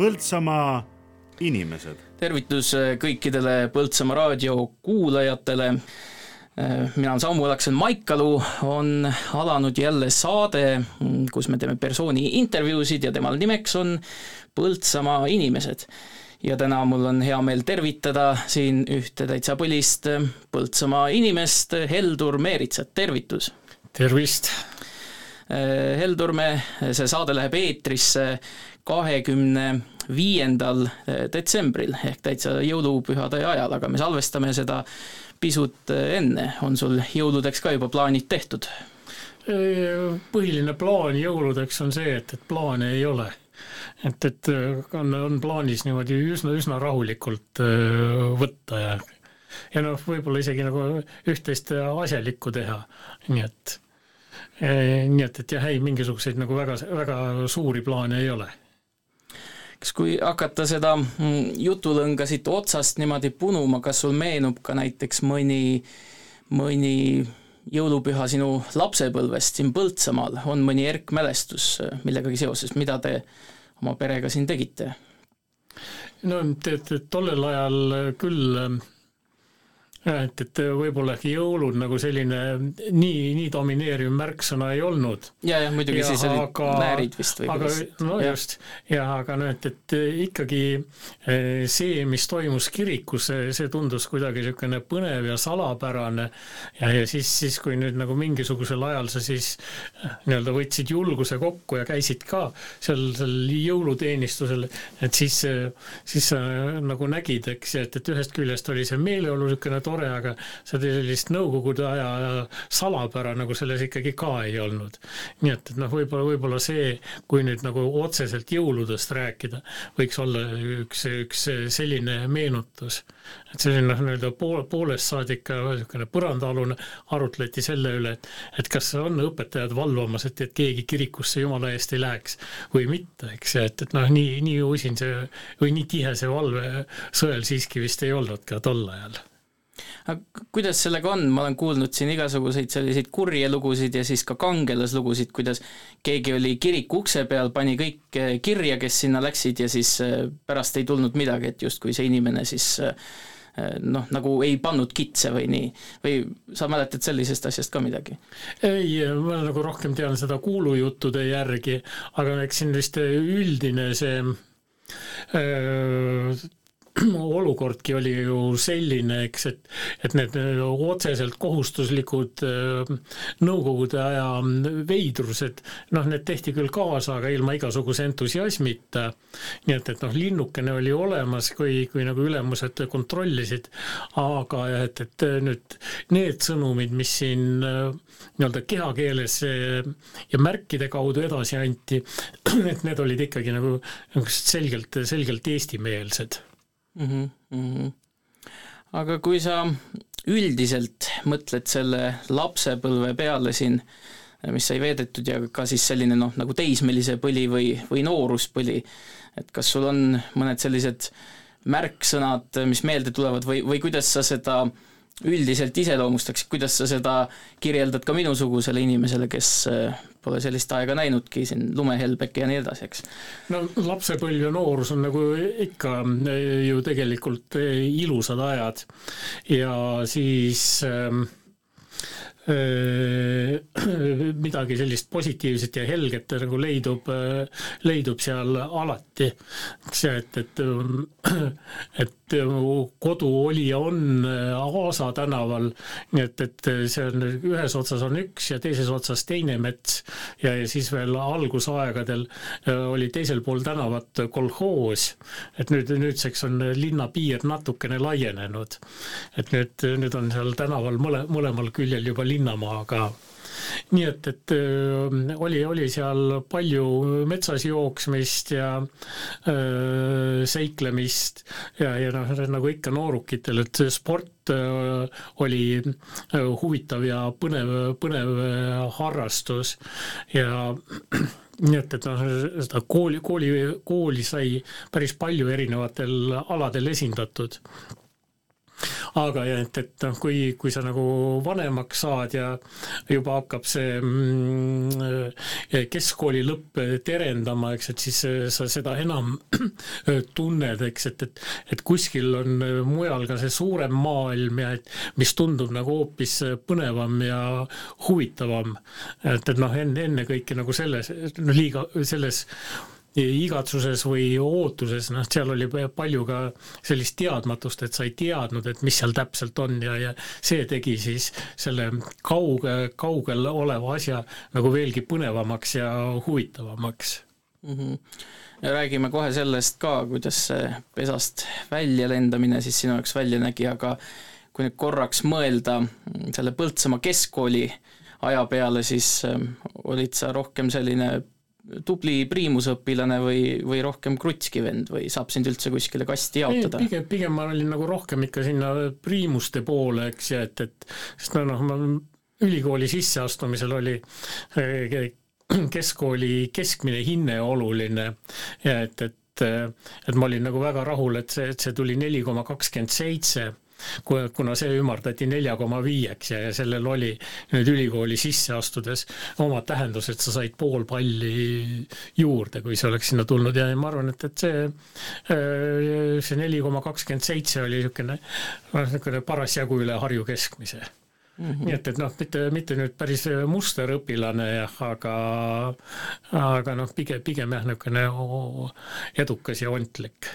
Põltsamaa inimesed. tervitus äh, kõikidele Põltsamaa raadio kuulajatele. Äh, mina olen Samuel Aksen Maikalu, on alanud jälle saade, mm, kus me teeme persooni intervjuusid ja temal nimeks on Põltsamaa inimesed. ja täna mul on hea meel tervitada siin ühte täitsa põlist Põltsamaa inimest, Heldur Meeritsat, tervitus! tervist! Äh, Heldurme, see saade läheb eetrisse kahekümne viiendal eh, detsembril ehk täitsa jõulupühade ajal, aga me salvestame seda pisut eh, enne, on sul jõuludeks ka juba plaanid tehtud? põhiline plaan jõuludeks on see, et, et plaane ei ole. et, et on, on plaanis niimoodi üsna, üsna rahulikult võtta ja ja noh, võib-olla isegi nagu üht-teist asjalikku teha, nii et nii et, et jah, ei mingisuguseid nagu väga, väga suuri plaane ei ole kas kui hakata seda mm, jutulõnga siit otsast niimoodi punuma, kas sul meenub ka näiteks mõni, mõni jõulupüha sinu lapsepõlvest siin Põltsamaal, on mõni erkmälestus millegagi seoses, mida te oma perega siin tegite? no tead, tollel ajal küll et, et võib-olla äkki jõulud nagu selline nii, nii domineeriv märksõna ei olnud. ja, jah, muidugi ja, siis olid aga, näärid vist või kuidas. no ja. just, ja aga noh, et, et ikkagi eh, see, mis toimus kirikus, see, tundus kuidagi niisugune põnev ja salapärane ja, ja siis, siis kui nüüd nagu mingisugusel ajal sa siis nii-öelda võtsid julguse kokku ja käisid ka seal, seal jõuluteenistusel, et siis, siis sa nagu nägid, eks, et, et ühest küljest oli see meeleolu niisugune tore, aga seda sellist nõukogude aja salapära nagu selles ikkagi ka ei olnud. nii et, et noh, võib-olla, võib-olla see, kui nüüd nagu otseselt jõuludest rääkida, võiks olla üks, üks selline meenutus. et selline noh, nii-öelda pool, poolest saadik ka niisugune põrandaalune arutleti selle üle, et et kas on õpetajad valvamas, et, et keegi kirikusse jumala eest ei läheks või mitte, eks, et, et noh, nii, nii usin see või nii tihe see valvesõel siiski vist ei olnud ka tol ajal aga kuidas sellega on, ma olen kuulnud siin igasuguseid selliseid kurje lugusid ja siis ka kangelaslugusid, kuidas keegi oli kiriku ukse peal, pani kõik eh, kirja, kes sinna läksid ja siis eh, pärast ei tulnud midagi, et justkui see inimene siis eh, noh, nagu ei pannud kitse või nii, või sa mäletad sellisest asjast ka midagi? ei, ma nagu rohkem tean seda kuulujuttude järgi, aga eks siin vist üldine see öö, olukordki oli ju selline, eks, et, et need otseselt kohustuslikud äh, nõukogude aja veidrused, noh, need tehti küll kaasa, aga ilma igasuguse entusiasmita. nii et, et noh, linnukene oli olemas, kui, kui nagu ülemused kontrollisid, aga et, et nüüd need sõnumid, mis siin äh, nii-öelda kehakeeles äh, ja märkide kaudu edasi anti, et need olid ikkagi nagu, nagu selgelt, selgelt eestimeelsed mm. -hmm. aga kui sa üldiselt mõtled selle lapsepõlve peale siin, mis sai veedetud ja ka siis selline noh, nagu teismelise põli või, või nooruspõli, et kas sul on mõned sellised märksõnad, mis meelde tulevad või, või kuidas sa seda äh, üldiselt iseloomustaksid, kuidas sa seda kirjeldad ka minusugusele inimesele, kes äh, pole sellist aega näinudki, siin lumehelbeke ja nii edasi, eks? no lapsepõlv ja noorus on nagu ikka äh, ju tegelikult äh, ilusad ajad ja siis äh, midagi sellist positiivset ja helget nagu leidub, leidub seal alati. see, et, et, et kodu oli ja on Aasa tänaval, nii et, et see on, ühes otsas on üks ja teises otsas teine mets. Ja, ja siis veel algusaegadel oli teisel pool tänavat kolhoos, et nüüd, nüüdseks on linnapiir natukene laienenud. et nüüd, nüüd on seal tänaval mõle, mõlemal küljel juba linnamaa ka nii et, et öö, oli, oli seal palju metsas jooksmist ja öö, seiklemist ja, ja noh, nagu ikka noorukitel, et sport öö, oli huvitav ja põnev, põnev harrastus. Ja nii et, et noh, seda kooli, kooli, kooli sai päris palju erinevatel aladel esindatud aga et, et noh, kui, kui sa nagu vanemaks saad ja juba hakkab see mm, keskkooli lõpp terendama, eks, et siis sa seda enam tunned, eks, et, et et kuskil on mujal ka see suurem maailm ja et mis tundub nagu hoopis põnevam ja huvitavam. et, et noh, enne, ennekõike nagu selles, noh liiga selles igatsuses või ootuses, noh, seal oli palju ka sellist teadmatust, et sa ei teadnud, et mis seal täpselt on ja, ja see tegi siis selle kauge, kaugel oleva asja nagu veelgi põnevamaks ja huvitavamaks mm. -hmm. ja räägime kohe sellest ka, kuidas see pesast välja lendamine siis sinu jaoks välja nägi, aga kui nüüd korraks mõelda selle Põltsamaa keskkooli aja peale, siis ähm, olid sa rohkem selline tubli priimusõpilane või, või rohkem krutski vend või saab sind üldse kuskile kasti jaotada? pigem, pigem ma olin nagu rohkem ikka sinna priimuste poole, eks, ja et, et sest no noh, ma ülikooli sisseastumisel oli eh, keskkooli keskmine hinne oluline ja et, et et ma olin nagu väga rahul, et see, et see tuli neli koma kakskümmend seitse kuna see ümardati nelja koma viieks ja, ja sellel oli nüüd ülikooli sisse astudes oma tähendus, et sa said pool palli juurde, kui see oleks sinna tulnud. Ja ma arvan, et, et see, äh, see neli koma kakskümmend seitse oli niisugune, niisugune parasjagu üle Harju keskmise. Mm -hmm. nii et, et noh, mitte, mitte nüüd päris musterõpilane jah, aga, aga noh, pigem, pigem jah, niisugune edukas ja ontlik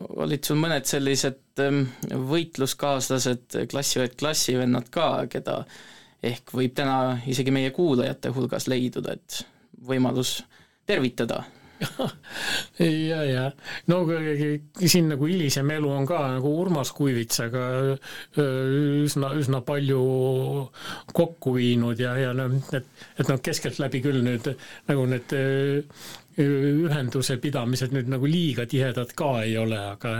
olid sul mõned sellised ähm, võitluskaaslased, klassiõed, klassivennad ka, keda ehk võib täna isegi meie kuulajate hulgas leiduda, et võimalus tervitada? Ja, ja no siin nagu hilisem elu on ka nagu Urmas Kuivitsaga üsna, üsna palju kokku viinud ja, ja noh, et, et noh, keskeltläbi küll nüüd nagu need ühenduse pidamised nüüd nagu liiga tihedad ka ei ole, aga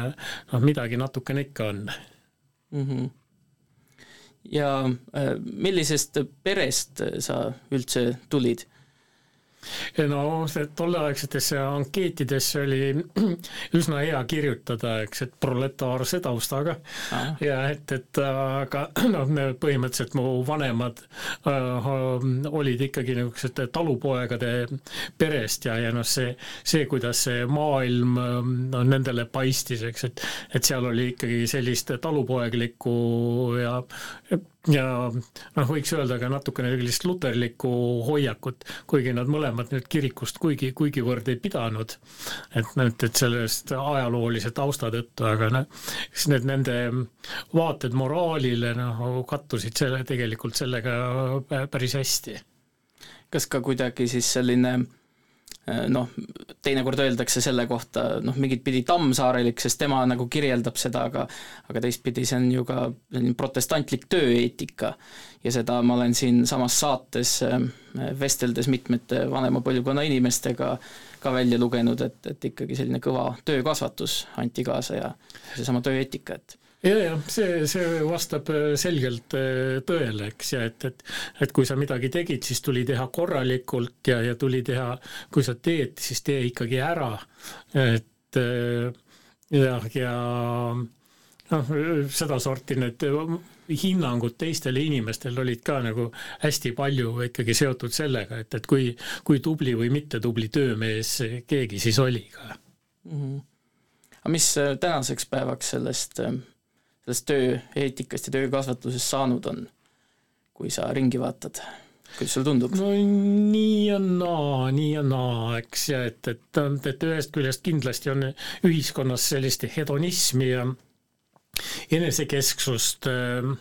noh, midagi natukene ikka on mm. -hmm. ja äh, millisest perest sa üldse tulid? No tolleaegsetesse ankeetidesse oli üsna hea kirjutada, eks, et proletaarse taustaga ah. ja et, et aga noh, põhimõtteliselt mu vanemad äh, olid ikkagi niisugused talupoegade perest ja, ja noh, see, see, kuidas see maailm no nendele paistis, eks, et et seal oli ikkagi sellist talupoeglikku ja ja noh, võiks öelda ka natukene sellist luterlikku hoiakut, kuigi nad mõlemad nüüd kirikust kuigi, kuigivõrd ei pidanud, et noh, et, sellest ajaloolise tausta tõttu, aga noh, siis need nende vaated moraalile noh, kattusid selle, tegelikult sellega päris hästi. kas ka kuidagi siis selline noh, teinekord öeldakse selle kohta noh, mingit pidi tammsaarelik, sest tema nagu kirjeldab seda, aga aga teistpidi see on ju ka selline protestantlik tööeetika. Ja seda ma olen siinsamas saates äh, vesteldes mitmete vanema põlvkonna inimestega ka välja lugenud, et, et ikkagi selline kõva töökasvatus anti kaasa ja seesama tööeetika, et ja, ja see, see vastab äh, selgelt äh, tõele, eks, ja et, et et kui sa midagi tegid, siis tuli teha korralikult ja, ja tuli teha, kui sa teed, siis tee ikkagi ära, et äh, ja, ja noh, sedasorti need hinnangud teistele inimestele olid ka nagu hästi palju ikkagi seotud sellega, et, et kui, kui tubli või mitte tubli töömees keegi siis oli ka mm. -hmm. aga mis tänaseks päevaks sellest sellest tööeetikast ja töökasvatusest saanud on, kui sa ringi vaatad? kuidas sulle tundub? no nii ja naa, nii ja naa, eks, et, et, et ühest küljest kindlasti on ühiskonnas sellist hedonismi ja enesekesksust ähm,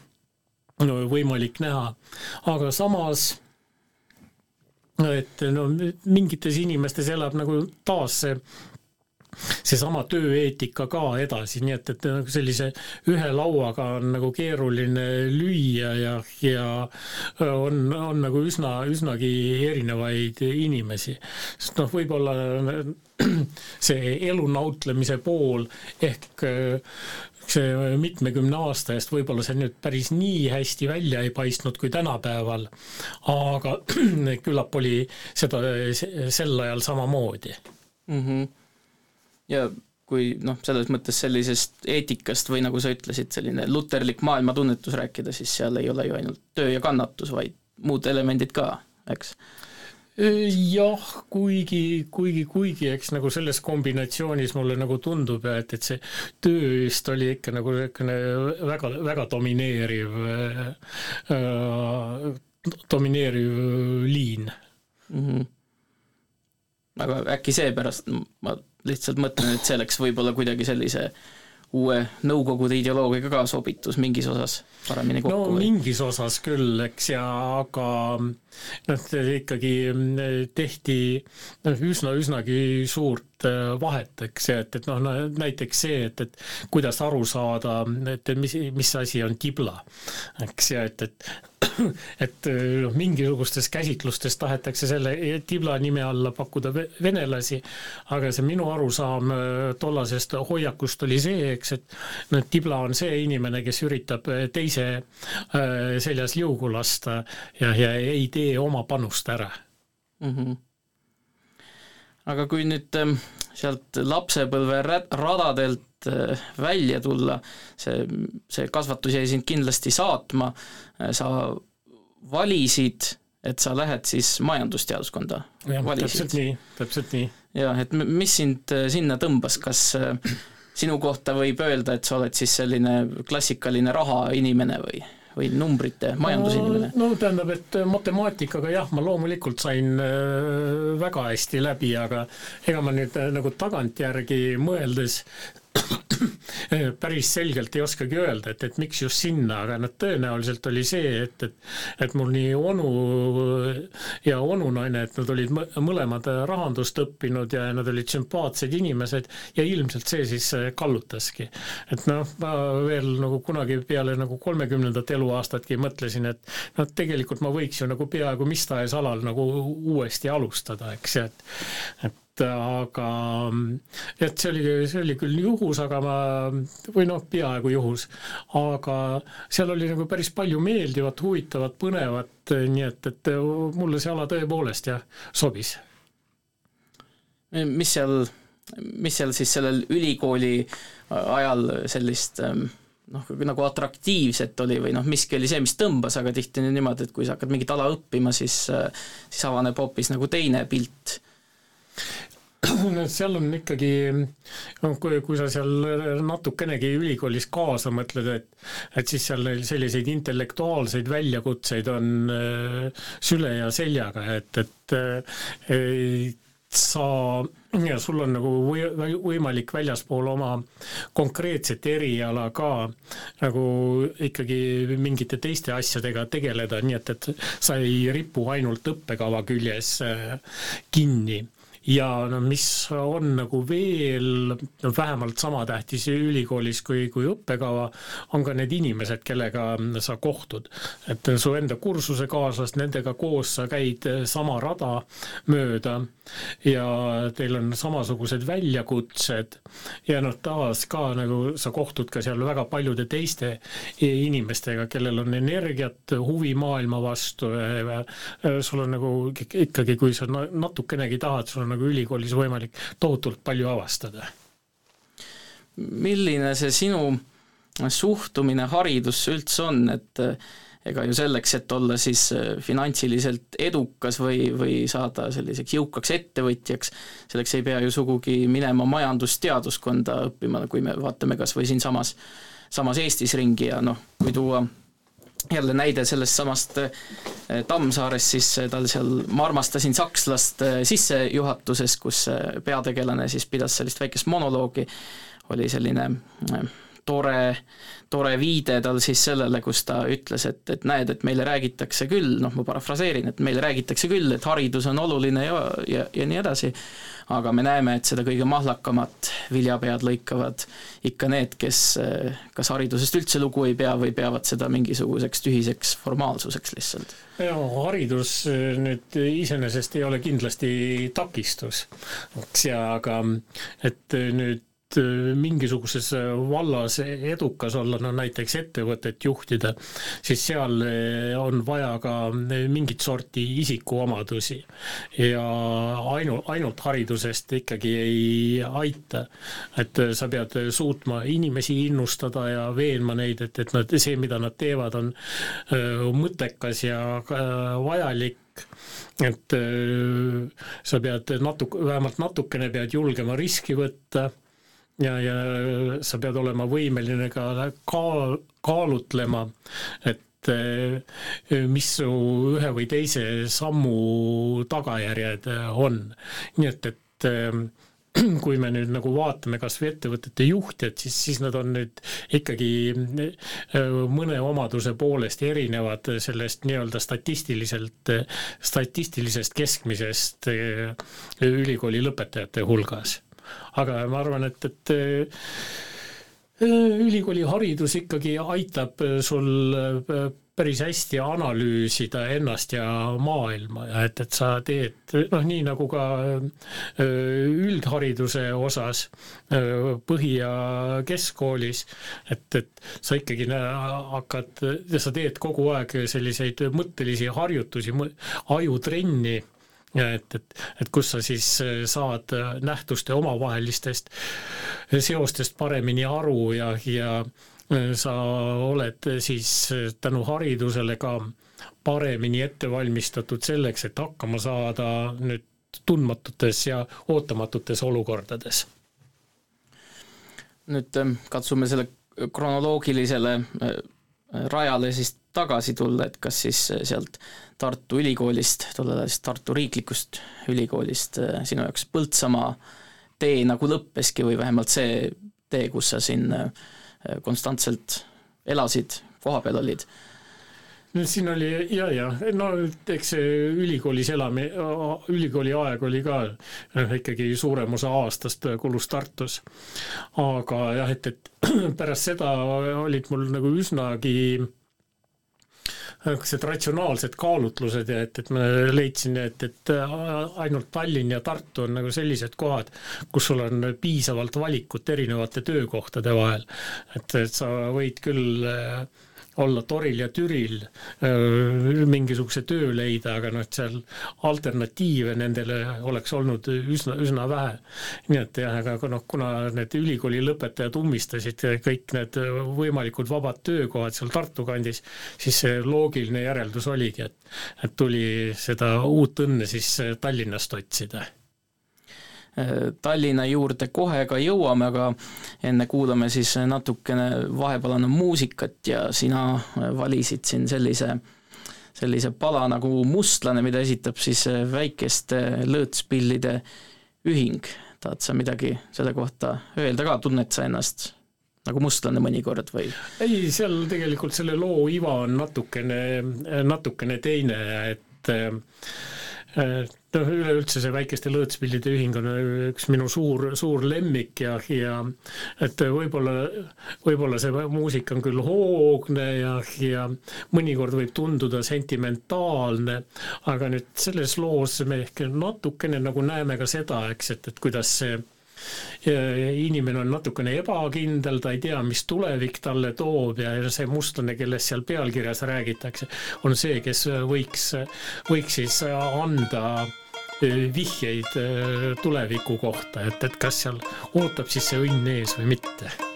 no, võimalik näha, aga samas et no mingites inimestes elab nagu taas see seesama tööeetika ka edasi, nii et, et nagu sellise ühe lauaga on nagu keeruline lüüa ja, ja on, on nagu üsna, üsnagi erinevaid inimesi. sest noh, võib-olla see elu nautlemise pool ehk see mitmekümne aasta eest võib-olla see nüüd päris nii hästi välja ei paistnud kui tänapäeval, aga küllap oli seda sel ajal samamoodi mm. -hmm ja kui noh, selles mõttes sellisest eetikast või nagu sa ütlesid, selline luterlik maailmatunnetus rääkida, siis seal ei ole ju ainult töö ja kannatus, vaid muud elemendid ka, eks jah, kuigi, kuigi, kuigi eks nagu selles kombinatsioonis mulle nagu tundub, et, et see töö vist oli ikka nagu niisugune väga, väga domineeriv äh,, domineeriv liin mm. -hmm. aga äkki seepärast ma lihtsalt mõtlen, et see läks võib-olla kuidagi sellise uue Nõukogude ideoloogiaga ka sobitus mingis osas paremini kokku? no või? mingis osas küll, eks, ja aga noh, ikkagi tehti noh, üsna, üsnagi suurt vahet, eks, et, et noh, näiteks see, et, et kuidas aru saada, et mis, mis asi on kibla, eks, ja et, et et noh, mingisugustes käsitlustes tahetakse selle tibla nime alla pakkuda venelasi, aga see minu arusaam äh, tollasest hoiakust oli see, eks, et noh, tibla on see inimene, kes üritab teise seljas liugu lasta ja, ja ei tee oma panust ära mm. -hmm. Aga kui nüüd ähm, sealt lapsepõlve radadelt äh, välja tulla, see, see kasvatus jäi sind kindlasti saatma, äh, sa valisid, et sa lähed siis majandusteaduskonda? täpselt nii, täpselt nii. jah, et mis sind äh, sinna tõmbas, kas sinu kohta võib öelda, et sa oled siis selline klassikaline rahainimene või? Või numbrite majandusinimene? no tähendab, et matemaatikaga jah, ma loomulikult sain äh, väga hästi läbi, aga ega ma nüüd äh, nagu tagantjärgi mõeldes päris selgelt ei oskagi öelda, et, et miks just sinna, aga noh, tõenäoliselt oli see, et, et et mul nii onu ja onunaine, et nad olid mõlemad rahandust õppinud ja nad olid sümpaatsed inimesed ja ilmselt see siis kallutaski. et noh, ma veel nagu kunagi peale nagu kolmekümnendat eluaastatki mõtlesin, et noh, tegelikult ma võiks ju nagu peaaegu mis tahes alal nagu uuesti alustada, eks, et et aga et see oli, see oli küll juhus, aga ma, või noh, peaaegu juhus, aga seal oli nagu päris palju meeldivat, huvitavat, põnevat, nii et, et mulle see ala tõepoolest jah, sobis. mis seal, mis seal siis sellel ülikooli ajal sellist noh, nagu atraktiivset oli või noh, miski oli see, mis tõmbas, aga tihti on niimoodi, et kui sa hakkad mingit ala õppima, siis, siis avaneb hoopis nagu teine pilt seal on ikkagi, noh, kui, kui sa seal natukenegi ülikoolis kaasa mõtled, et et siis seal neil selliseid intellektuaalseid väljakutseid on äh, süle ja seljaga, et, et äh, sa, ja sul on nagu või, võimalik väljaspool oma konkreetset eriala ka nagu ikkagi mingite teiste asjadega tegeleda, nii et, et sa ei ripu ainult õppekava küljes äh, kinni ja no mis on nagu veel no vähemalt sama tähtis ülikoolis kui, kui õppekava, on ka need inimesed, kellega sa kohtud. et su enda kursusekaaslased, nendega koos sa käid sama rada mööda ja teil on samasugused väljakutsed ja noh, taas ka nagu sa kohtud ka seal väga paljude teiste inimestega, kellel on energiat, huvi maailma vastu, sul on nagu ikkagi, kui sa natukenegi tahad, sul on nagu ülikoolis võimalik tohutult palju avastada. milline see sinu suhtumine haridusse üldse on, et ega ju selleks, et olla siis finantsiliselt edukas või, või saada selliseks jõukaks ettevõtjaks, selleks ei pea ju sugugi minema majandusteaduskonda õppima, kui me vaatame kas või siinsamas, samas Eestis ringi ja noh, kui tuua jälle näide sellest samast äh, Tammsaarest, siis äh, tal seal, ma armastasin sakslast äh, sissejuhatuses, kus peategelane siis pidas sellist väikest monoloogi, oli selline tore, tore viide tal siis sellele, kus ta ütles, et, et näed, et meile räägitakse küll, noh, ma parafraseerin, et meile räägitakse küll, et haridus on oluline ja, ja, ja nii edasi, aga me näeme, et seda kõige mahlakamat viljapead lõikavad ikka need, kes kas haridusest üldse lugu ei pea või peavad seda mingisuguseks tühiseks formaalsuseks lihtsalt. ja haridus eh, nüüd iseenesest ei ole kindlasti takistus, eks, ja aga et nüüd et mingisuguses vallas edukas olla, no näiteks ettevõtet juhtida, siis seal on vaja ka mingit sorti isikuomadusi. Ja ainu-, ainult haridusest ikkagi ei aita. et sa pead suutma inimesi innustada ja veenma neid, et, et nad, see, mida nad teevad, on mõttekas ja vajalik. Et äh, sa pead natuke, vähemalt natukene pead julgema riski võtta ja, ja sa pead olema võimeline ka kaal-, kaalutlema, et äh, mis su ühe või teise sammu tagajärjed on. nii et, et äh, kui me nüüd nagu vaatame kas või ettevõtete juhtijad, siis, siis nad on nüüd ikkagi äh, mõne omaduse poolest erinevad sellest nii-öelda statistiliselt, statistilisest keskmisest äh, ülikooli lõpetajate hulgas. Aga ma arvan, et, et äh, ülikooliharidus ikkagi aitab sul päris hästi analüüsida ennast ja maailma ja et, et sa teed noh, nii nagu ka üldhariduse osas põhi- ja keskkoolis, et, et sa ikkagi hakkad, sa teed kogu aeg selliseid mõttelisi harjutusi, ajutrenni et, et, et kus sa siis saad nähtuste omavahelistest seostest paremini aru ja, ja sa oled siis tänu haridusele ka paremini ette valmistatud selleks, et hakkama saada nüüd tundmatutes ja ootamatutes olukordades. nüüd ähm, katsume selle kronoloogilisele äh, rajale siis tagasi tulla, et kas siis äh, sealt Tartu Ülikoolist, tollel ajal siis Tartu Riiklikust Ülikoolist äh, sinu jaoks Põltsamaa tee nagu lõppeski või vähemalt see tee, kus sa siin äh, konstantselt elasid, kohapeal olid? Siin oli ja, ja no eks see ülikoolis elamine, ülikooli aeg oli ka noh, ikkagi suurem osa aastast kulus Tartus. aga jah, et, et pärast seda olid mul nagu üsnagi niisugused ratsionaalsed kaalutlused ja et, et ma leidsin, et, et ainult Tallinn ja Tartu on nagu sellised kohad, kus sul on piisavalt valikut erinevate töökohtade vahel. et, et sa võid küll äh, olla toril ja türil, mingisuguse töö leida, aga noh, et seal alternatiive nendele oleks olnud üsna, üsna vähe. nii et jah, aga noh, kuna need ülikooli lõpetajad ummistasid kõik need võimalikud vabad töökohad seal Tartu kandis, siis see loogiline järeldus oligi, et, et tuli seda uut õnne siis Tallinnast otsida Tallinna juurde kohe ka jõuame, aga enne kuulame siis natukene vahepeal on muusikat ja sina valisid siin sellise, sellise pala nagu Mustlane, mida esitab siis väikeste lõõtspillide ühing. tahad sa midagi selle kohta öelda ka, tunned sa ennast nagu mustlane mõnikord või? ei, seal tegelikult selle loo iva on natukene, natukene teine, et noh, üleüldse see väikeste lõõtspillide ühing on üks minu suur, suur lemmik ja, ja et võib-olla, võib-olla see muusika on küll hoogne ja, ja mõnikord võib tunduda sentimentaalne, aga nüüd selles loos me ehk natukene nagu näeme ka seda, eks, et, et kuidas see inimene on natukene ebakindel, ta ei tea, mis tulevik talle toob ja see mustlane, kellest seal pealkirjas räägitakse, on see, kes võiks, võiks siis anda vihjeid eh, tuleviku kohta, et, et kas seal ootab siis see õnn ees või mitte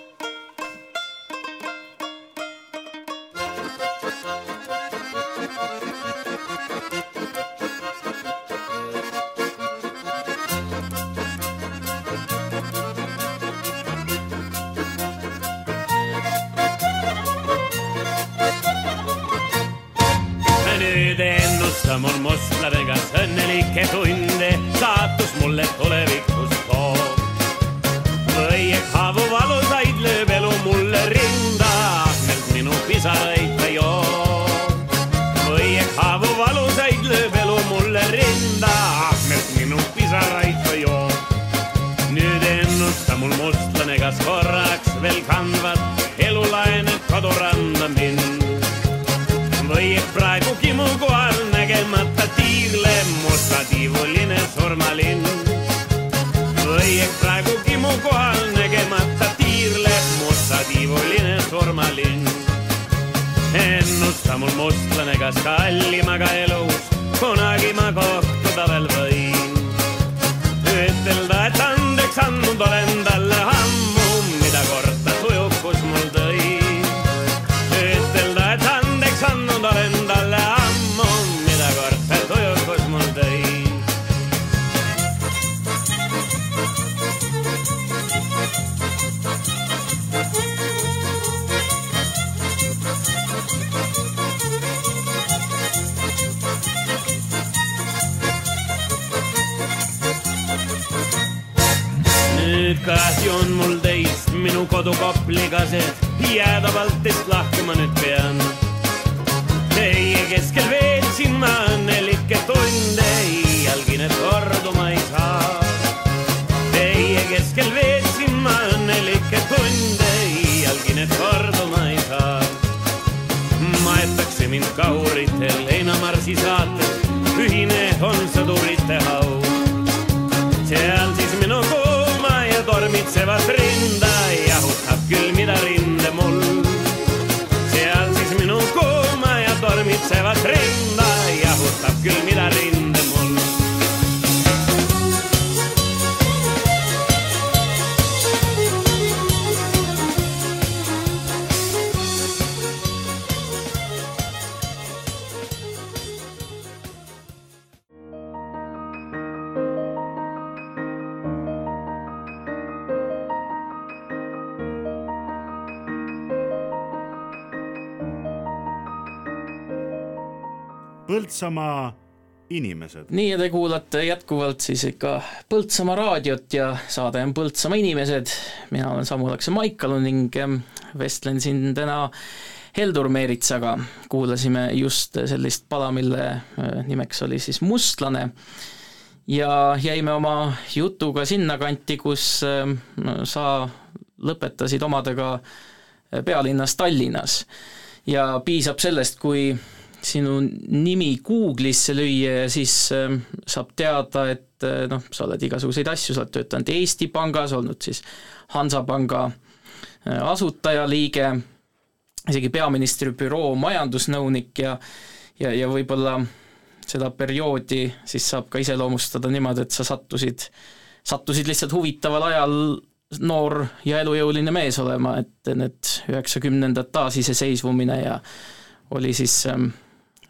kas kallimaga elus Põltsamaa inimesed. nii ja te kuulate jätkuvalt siis ikka Põltsamaa raadiot ja saade on Põltsamaa inimesed. mina olen Samu Lakse Maikalu ning em, vestlen siin täna Heldur Meeritsaga. kuulasime just sellist pala, mille eh, nimeks oli siis Mustlane ja jäime oma jutuga sinnakanti, kus em, sa lõpetasid omadega pealinnas Tallinnas ja piisab sellest, kui sinu nimi Google'isse lüüa ja siis äh, saab teada, et äh, noh, sa oled igasuguseid asju, sa oled töötanud Eesti Pangas, olnud siis Hansapanga äh, asutajaliige, isegi peaministri büroo majandusnõunik ja ja, ja võib-olla seda perioodi siis saab ka iseloomustada niimoodi, et sa sattusid, sattusid lihtsalt huvitaval ajal noor ja elujõuline mees olema, et need üheksakümnendad taasiseseisvumine ja oli siis ähm,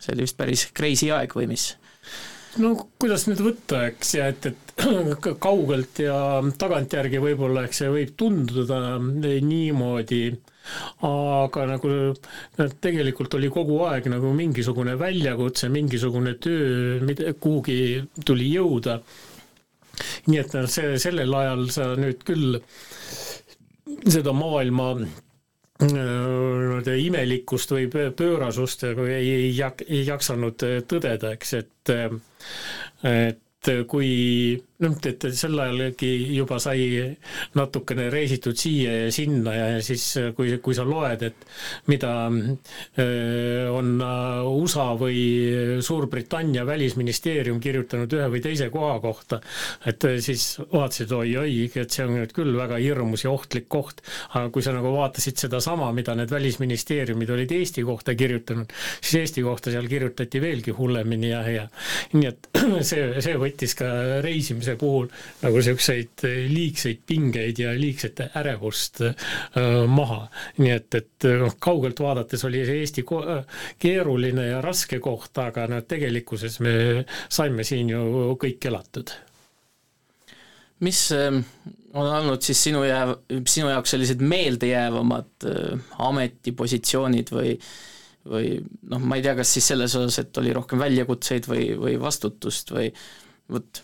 see oli vist päris crazy aeg või mis? no kuidas nüüd võtta, eks, ja et, et kaugelt ja tagantjärgi võib-olla, eks see võib tunduda niimoodi, aga nagu tegelikult oli kogu aeg nagu mingisugune väljakutse, mingisugune töö, mida kuhugi tuli jõuda. nii et see, sellel ajal sa nüüd küll seda maailma imelikkust või pöörasust nagu ei, ei, ei jaksanud tõdeda, eks, et et kui noh, et sel ajalgi juba sai natukene reisitud siia ja sinna ja siis kui, kui sa loed, et mida on USA või Suurbritannia välisministeerium kirjutanud ühe või teise koha kohta, et siis vaatasid oi-oi, et see on nüüd küll väga hirmus ja ohtlik koht, aga kui sa nagu vaatasid sedasama, mida need välisministeeriumid olid Eesti kohta kirjutanud, siis Eesti kohta seal kirjutati veelgi hullemini ja, ja nii et see, see võttis ka reisimise puhul nagu niisuguseid liigseid pingeid ja liigset ärevust maha. nii et, et noh, kaugelt vaadates oli see Eesti keeruline ja raske koht, aga noh, tegelikkuses me saime siin ju kõik elatud. mis on olnud siis sinu jääv, sinu jaoks sellised meeldejäävamad ametipositsioonid või või noh, ma ei tea, kas siis selles osas, et oli rohkem väljakutseid või, või vastutust või vot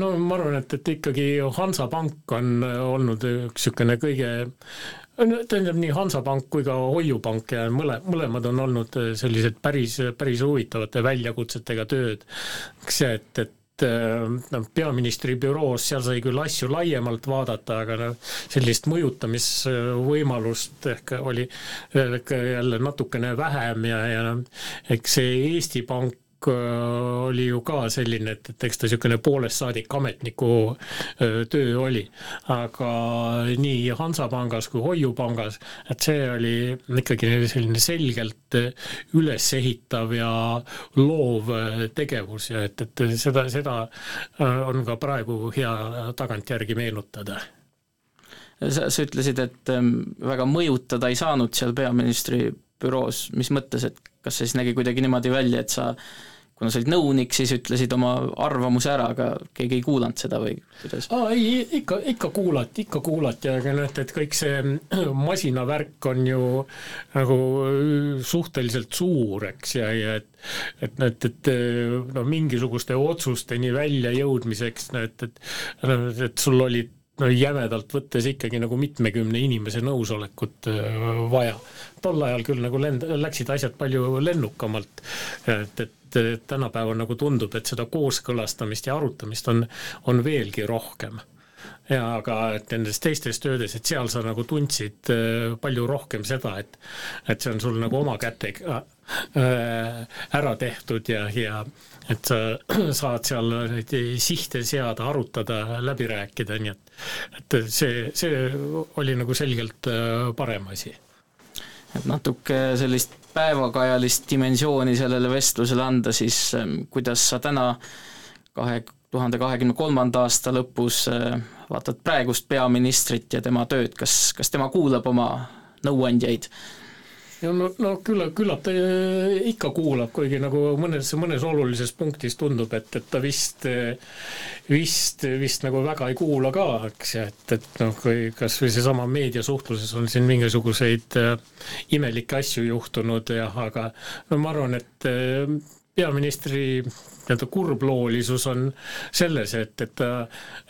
no ma arvan, et, et ikkagi Hansapank on olnud üks niisugune kõige tähendab nii Hansapank kui ka Hoiupank ja mõle, mõlemad on olnud sellised päris, päris huvitavate väljakutsetega tööd. eks et, et noh, peaministri büroos, seal sai küll asju laiemalt vaadata, aga noh, sellist mõjutamisvõimalust ehk oli jälle natukene vähem ja, ja noh, eks see Eesti Pank oli ju ka selline, et, et eks ta niisugune poolest saadik ametniku töö oli. aga nii Hansapangas kui Hoiupangas, et see oli ikkagi selline selgelt ülesehitav ja loov tegevus ja et, et seda, seda on ka praegu hea tagantjärgi meenutada sa, sa ütlesid, et väga mõjutada ei saanud seal peaministri büroos, mis mõttes, et kas see siis nägi kuidagi niimoodi välja, et sa kuna sa olid nõunik, siis ütlesid oma arvamuse ära, aga keegi ei kuulanud seda või kuidas? aa ei, ikka, ikka kuulati, ikka kuulati, aga noh, et kõik see masinavärk on ju nagu suhteliselt suur, eks, ja, ja et et noh, et, et no mingisuguste otsusteni väljajõudmiseks, no et, et et sul olid no jämedalt võttes ikkagi nagu mitmekümne inimese nõusolekut äh, vaja. tol ajal küll nagu lend-, läksid asjad palju lennukamalt, et, et tänapäeval nagu tundub, et seda kooskõlastamist ja arutamist on, on veelgi rohkem ja aga et nendes teistes töödes, et seal sa nagu tundsid äh, palju rohkem seda, et et see on sul nagu oma kätega äh, ära tehtud ja, ja et sa saad seal neid sihte seada, arutada, läbi rääkida, nii et et see, see oli nagu selgelt äh, parem asi. et natuke sellist päevakajalist dimensiooni sellele vestlusele anda, siis ähm, kuidas sa täna kahe tuhande kahekümne kolmanda aasta lõpus äh, vaatad praegust peaministrit ja tema tööd, kas, kas tema kuulab oma nõuandjaid? ja no, no küllap, küllap ta äh, ikka kuulab, kuigi nagu mõnes, mõnes olulises punktis tundub, et, et ta vist, vist, vist nagu väga ei kuula ka, eks, et, et noh, kui kas või seesama meediasuhtluses on siin mingisuguseid äh, imelikke asju juhtunud ja aga no ma arvan, et äh, peaministri nii-öelda kurbloolisus on selles, et, et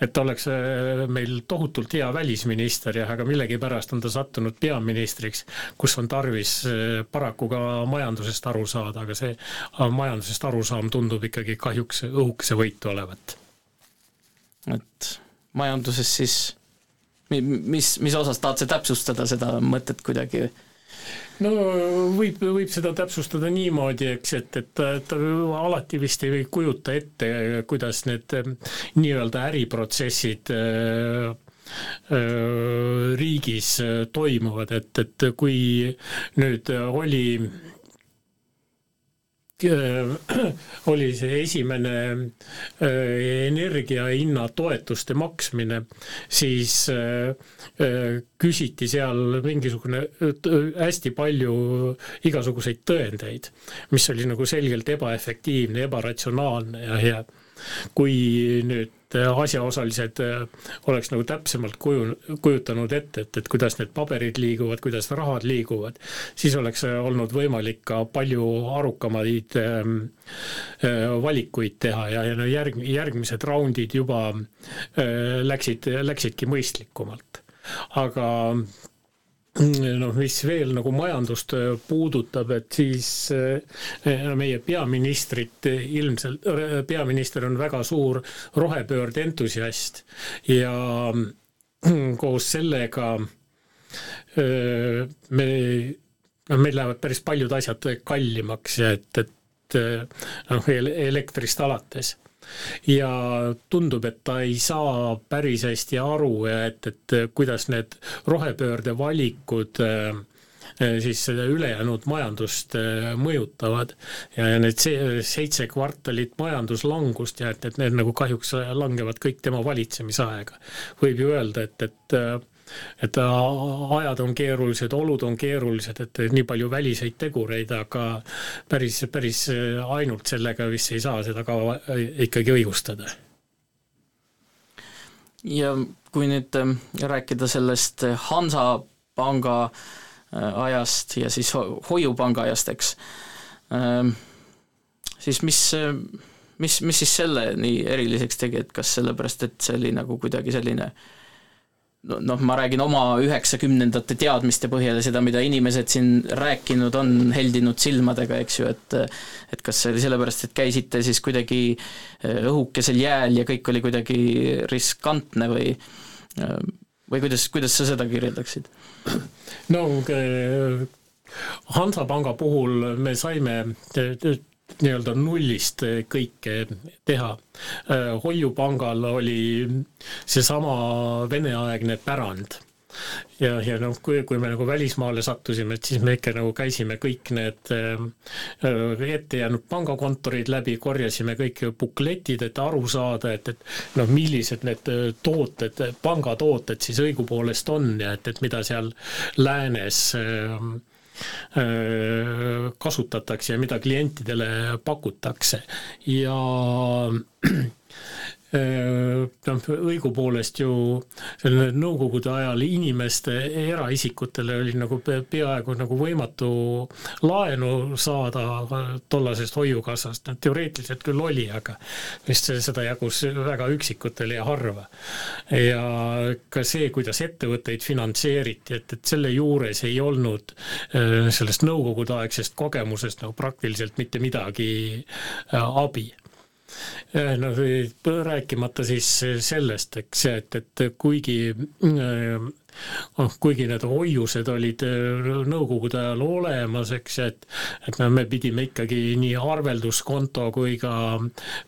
et oleks äh, meil tohutult hea välisminister ja aga millegipärast on ta sattunud peaministriks, kus on tarvis äh, paraku ka majandusest aru saada, aga see majandusest arusaam tundub ikkagi kahjuks õhukese võitu olevat. et majanduses siis, mis, mis osas tahad sa täpsustada seda mõtet kuidagi? No võib, võib seda täpsustada niimoodi, eks, et, et ta, ta alati vist ei kujuta ette, kuidas need eh, nii-öelda äriprotsessid äh, riigis toimuvad, et, et kui nüüd oli oli see esimene äh, energia hinna toetuste maksmine, siis äh, küsiti seal mingisugune hästi palju igasuguseid tõendeid, mis oli nagu selgelt ebaefektiivne, ebaratsionaalne ja, ja kui nüüd asjaosalised äh, oleks nagu täpsemalt kuju, kujutanud ette, et, et kuidas need paberid liiguvad, kuidas rahad liiguvad, siis oleks äh, olnud võimalik ka palju arukamaid ähm, äh, valikuid teha ja, ja järg, järgmised raundid juba äh, läksid, läksidki mõistlikumalt. aga noh, mis veel nagu majandust äh, puudutab, et siis äh, meie peaministrit ilmselt, peaminister on väga suur rohepöörde entusiast ja koos sellega äh, me, noh, meil lähevad päris paljud asjad kallimaks ja et, et noh, elektrist alates ja tundub, et ta ei saa päris hästi aru, et, et kuidas need rohepöörde valikud äh, siis seda ülejäänud majandust äh, mõjutavad ja, need seitse kvartalit majanduslangust ja et, et need nagu kahjuks langevad kõik tema valitsemisaega. võib ju öelda, et, et äh, et ajad on keerulised, olud on keerulised, et nii palju väliseid tegureid, aga päris, päris ainult sellega vist ei saa seda ka ikkagi õigustada. ja kui nüüd ähm, rääkida sellest Hansapanga äh, ajast ja siis Hoiupanga ajast, eks, ähm, siis mis mis, mis siis selle nii eriliseks tegi, et kas sellepärast, et see oli nagu kuidagi selline äh, noh, ma räägin oma üheksakümnendate teadmiste põhjal ja seda, mida inimesed siin rääkinud on, heldinud silmadega, eks ju, et et kas see oli sellepärast, et käisite siis kuidagi äh, õhukesel jääl ja kõik oli kuidagi riskantne või äh, või kuidas, kuidas sa seda kirjeldaksid? no Hansapanga puhul me saime nii-öelda nullist kõike teha. hoiupangal oli seesama veneaegne pärand ja, ja noh, kui, kui me nagu välismaale sattusime, et siis me ikka nagu käisime kõik need äh, ette jäänud pangakontorid läbi, korjasime kõik bukletid, et aru saada, et, et noh, millised need äh, tooted, pangatooted siis õigupoolest on ja et, et mida seal läänes äh, kasutatakse ja mida klientidele pakutakse. Ja noh, õigupoolest ju sellele nõukogude ajal inimeste, eraisikutele oli nagu peaaegu nagu võimatu laenu saada tollasest hoiukassast, no teoreetiliselt küll oli, aga vist seda jagus väga üksikutele ja harva. ja ka see, kuidas ettevõtteid finantseeriti, et, et selle juures ei olnud sellest nõukogudeaegsest kogemusest nagu praktiliselt mitte midagi abi no rääkimata siis sellest, eks, et, et kuigi noh, kuigi need hoiused olid äh, nõukogude ajal olemas, eks, et et no me pidime ikkagi nii arvelduskonto kui ka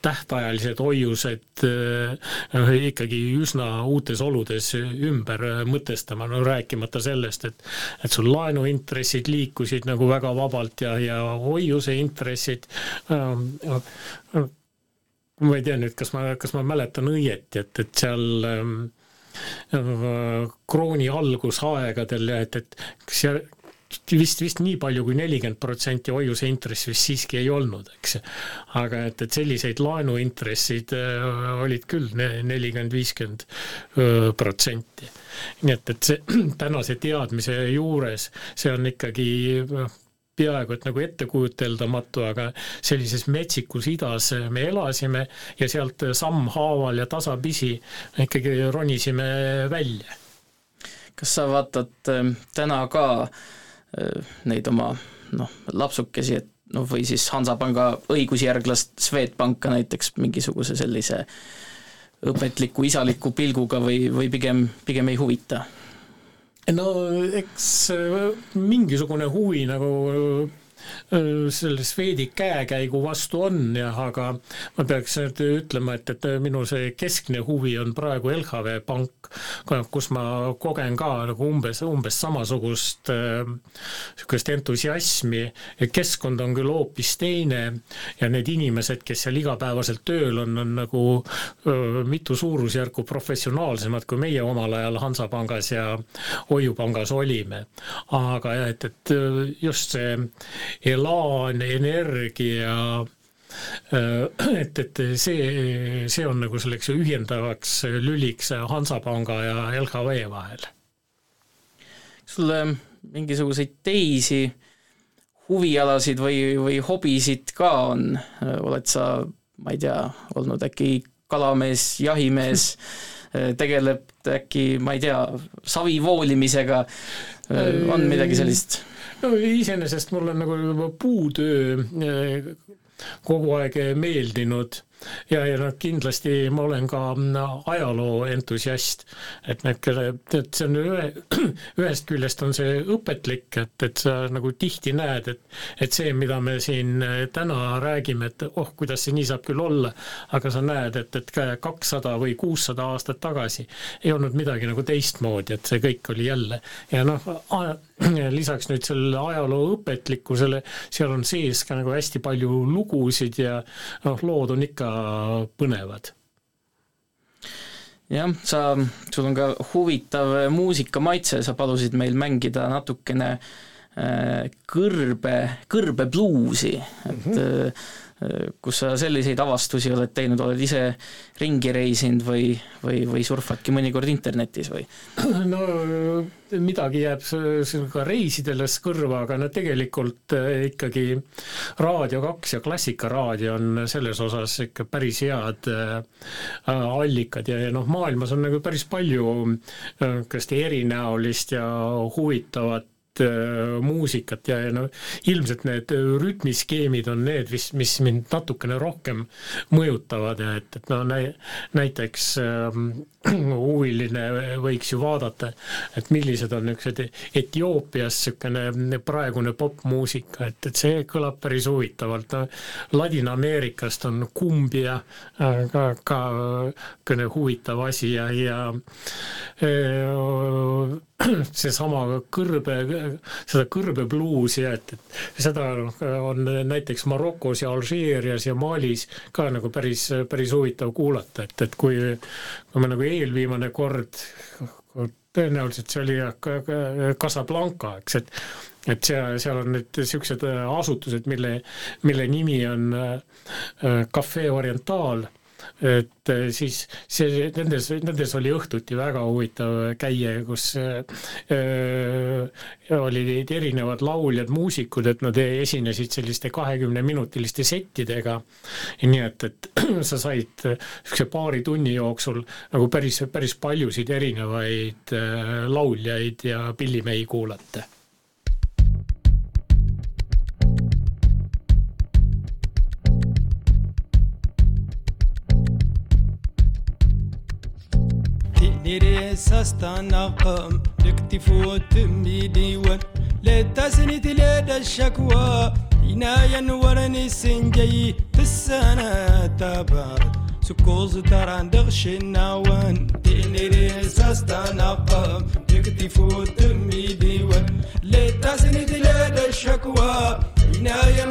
tähtajalised hoiused noh, ikkagi üsna uutes oludes ümber mõtestama, no rääkimata sellest, et et sul laenuintressid liikusid nagu väga vabalt ja, ja hoiuse intressid äh, ma ei tea nüüd, kas ma, kas ma mäletan õieti, et, et seal ähm, äh, krooni algusaegadel, et, et kas seal vist, vist nii palju kui nelikümmend protsenti hoiuse intress vist siiski ei olnud, eks. aga et, et selliseid laenuintressid äh, olid küll nelikümmend, viiskümmend äh, protsenti. nii et, et see tänase teadmise juures, see on ikkagi noh, peaaegu et nagu ettekujuteldamatu, aga sellises metsikus idas me elasime ja sealt sammhaaval ja tasapisi ikkagi ronisime välja. kas sa vaatad ähm, täna ka äh, neid oma noh, lapsukesi, et noh, või siis Hansapanga õigusjärglast Swedbanka näiteks mingisuguse sellise õpetliku isaliku pilguga või, või pigem, pigem ei huvita? No eks äh, mingisugune huvi nagu Äh, selle Swedi käekäigu vastu on jah, aga ma peaks ütlema, et, et minu see keskne huvi on praegu LHV Pank, kus ma kogen ka nagu umbes, umbes samasugust niisugust äh, entusiasmi, keskkond on küll hoopis teine ja need inimesed, kes seal igapäevaselt tööl on, on nagu öö, mitu suurusjärku professionaalsemad, kui meie omal ajal Hansapangas ja Hoiupangas olime. aga jah, et, et just see elaan, energia äh, et, et see, see on nagu selleks ühendavaks lüliks Hansapanga ja LHV vahel. kas sul mingisuguseid teisi huvialasid või, või hobisid ka on, oled sa, ma ei tea, olnud äkki kalamees, jahimees, tegeleb äkki, ma ei tea, savi voolimisega, on midagi sellist? No iseenesest mul on nagu puutöö eh, kogu aeg meeldinud. Ja, ja noh, kindlasti ma olen ka ajaloo entusiast, et need, et see on ühe, ühest küljest on see õpetlik, et, et sa nagu tihti näed, et, et see, mida me siin täna räägime, et oh, kuidas see nii saab küll olla, aga sa näed, et, et kakssada või kuussada aastat tagasi ei olnud midagi nagu teistmoodi, et see kõik oli jälle. Ja noh, lisaks nüüd sellele ajaloo õpetlikkusele, seal on sees ka nagu hästi palju lugusid ja noh, lood on ikka põnevad. Jah, sa, sul on ka huvitav muusikamaitse, sa palusid meil mängida natukene äh, kõrbe, kõrbepluusi, et mm -hmm kus sa selliseid avastusi oled teinud, oled ise ringi reisinud või, või, või surfadki mõnikord internetis või? no midagi jääb ka reisidelles kõrva, aga no tegelikult äh, ikkagi Raadio kaks ja Klassikaraadio on selles osas ikka päris head äh, allikad ja, ja noh, maailmas on nagu päris palju niisugust äh, erinäolist ja huvitavat muusikat ja, ja no ilmselt need rütmiskeemid on need, mis, mis mind natukene rohkem mõjutavad ja et, et no näi-, näiteks äh, huviline võiks ju vaadata, et millised on niisugused Etioopias niisugune praegune popmuusika, et, et see kõlab päris huvitavalt no,. Ladina-Ameerikast on kumbia äh, ka, ka niisugune huvitav asi ja, ja äh, seesama kõrbe, seda kõrbebluusi, et, et seda on näiteks Marokos ja Alžeerias ja Malis ka nagu päris, päris huvitav kuulata, et, et kui, kui me nagu eelviimane kord, tõenäoliselt see oli Casablanca, eks, et et seal, seal on nüüd niisugused asutused, mille, mille nimi on Cafe Oriental et eh, siis see, nendes, nendes oli õhtuti väga huvitav käia, kus äh, olid erinevad lauljad, muusikud, et nad esinesid selliste kahekümneminutiliste settidega. nii et, et sa said niisuguse paari tunni jooksul nagu päris, päris paljusid erinevaid lauljaid ja pillimehi kuulata نيري ساستنقم لكتفو تمي ديوان لتسنيت ليد الشكوى عناية ورني سنجي تسنة تبارد سكوز تران دغش النوان تنيري ساستنقم لكتفو تمي ديوان لتسنيت ليد الشكوى. عناية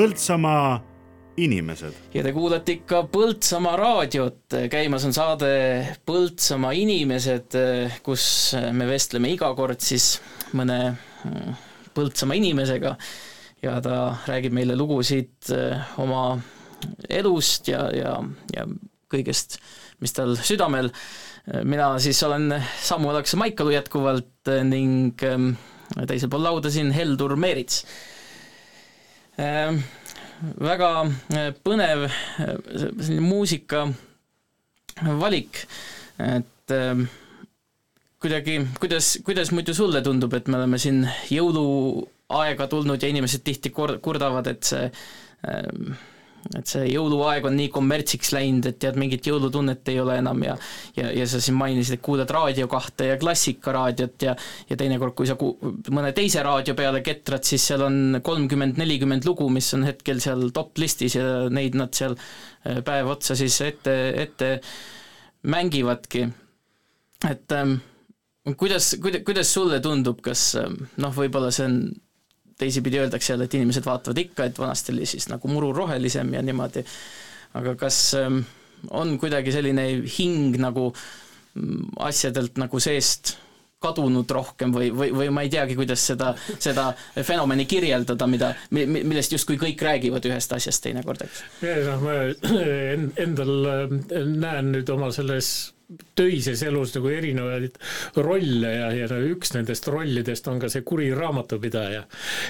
Põltsamaa inimesed. ja te kuulate ikka Põltsamaa raadiot, käimas on saade Põltsamaa inimesed, kus me vestleme iga kord siis mõne mm, Põltsamaa inimesega ja ta räägib meile lugusid oma elust ja, ja, ja kõigest, mis tal südamel. mina siis olen Samu Alaksa Maikalu jätkuvalt ning ähm, teisel pool lauda siin Heldur Meerits väga äh, põnev äh, selline muusika valik, et ähm, kuidagi, kuidas, kuidas muidu sulle tundub, et me oleme siin jõuluaega tulnud ja inimesed tihti kor-, kurdavad, et see ähm, et see jõuluaeg on nii kommertsiks läinud, et tead, mingit jõulutunnet ei ole enam ja ja, ja sa siin mainisid, et kuulad Raadio kahte ja Klassikaraadiot ja ja teinekord, kui sa ku-, mõne teise raadio peale ketrad, siis seal on kolmkümmend, nelikümmend lugu, mis on hetkel seal top-listis ja neid nad seal äh, päev otsa siis ette, ette mängivadki. et ähm, kuidas, kuida-, kuidas sulle tundub, kas ähm, noh, võib-olla see on teisipidi öeldakse jälle, et inimesed vaatavad ikka, et vanasti oli siis nagu muru rohelisem ja niimoodi, aga kas ähm, on kuidagi selline hing nagu mm, asjadelt nagu seest kadunud rohkem või, või, või ma ei teagi, kuidas seda, seda fenomeni kirjeldada, mida, millest justkui kõik räägivad ühest asjast teinekord, eks? noh, ma endal äh, näen nüüd oma selles töises elus nagu erinevaid rolle ja, ja üks nendest rollidest on ka see kuri raamatupidaja.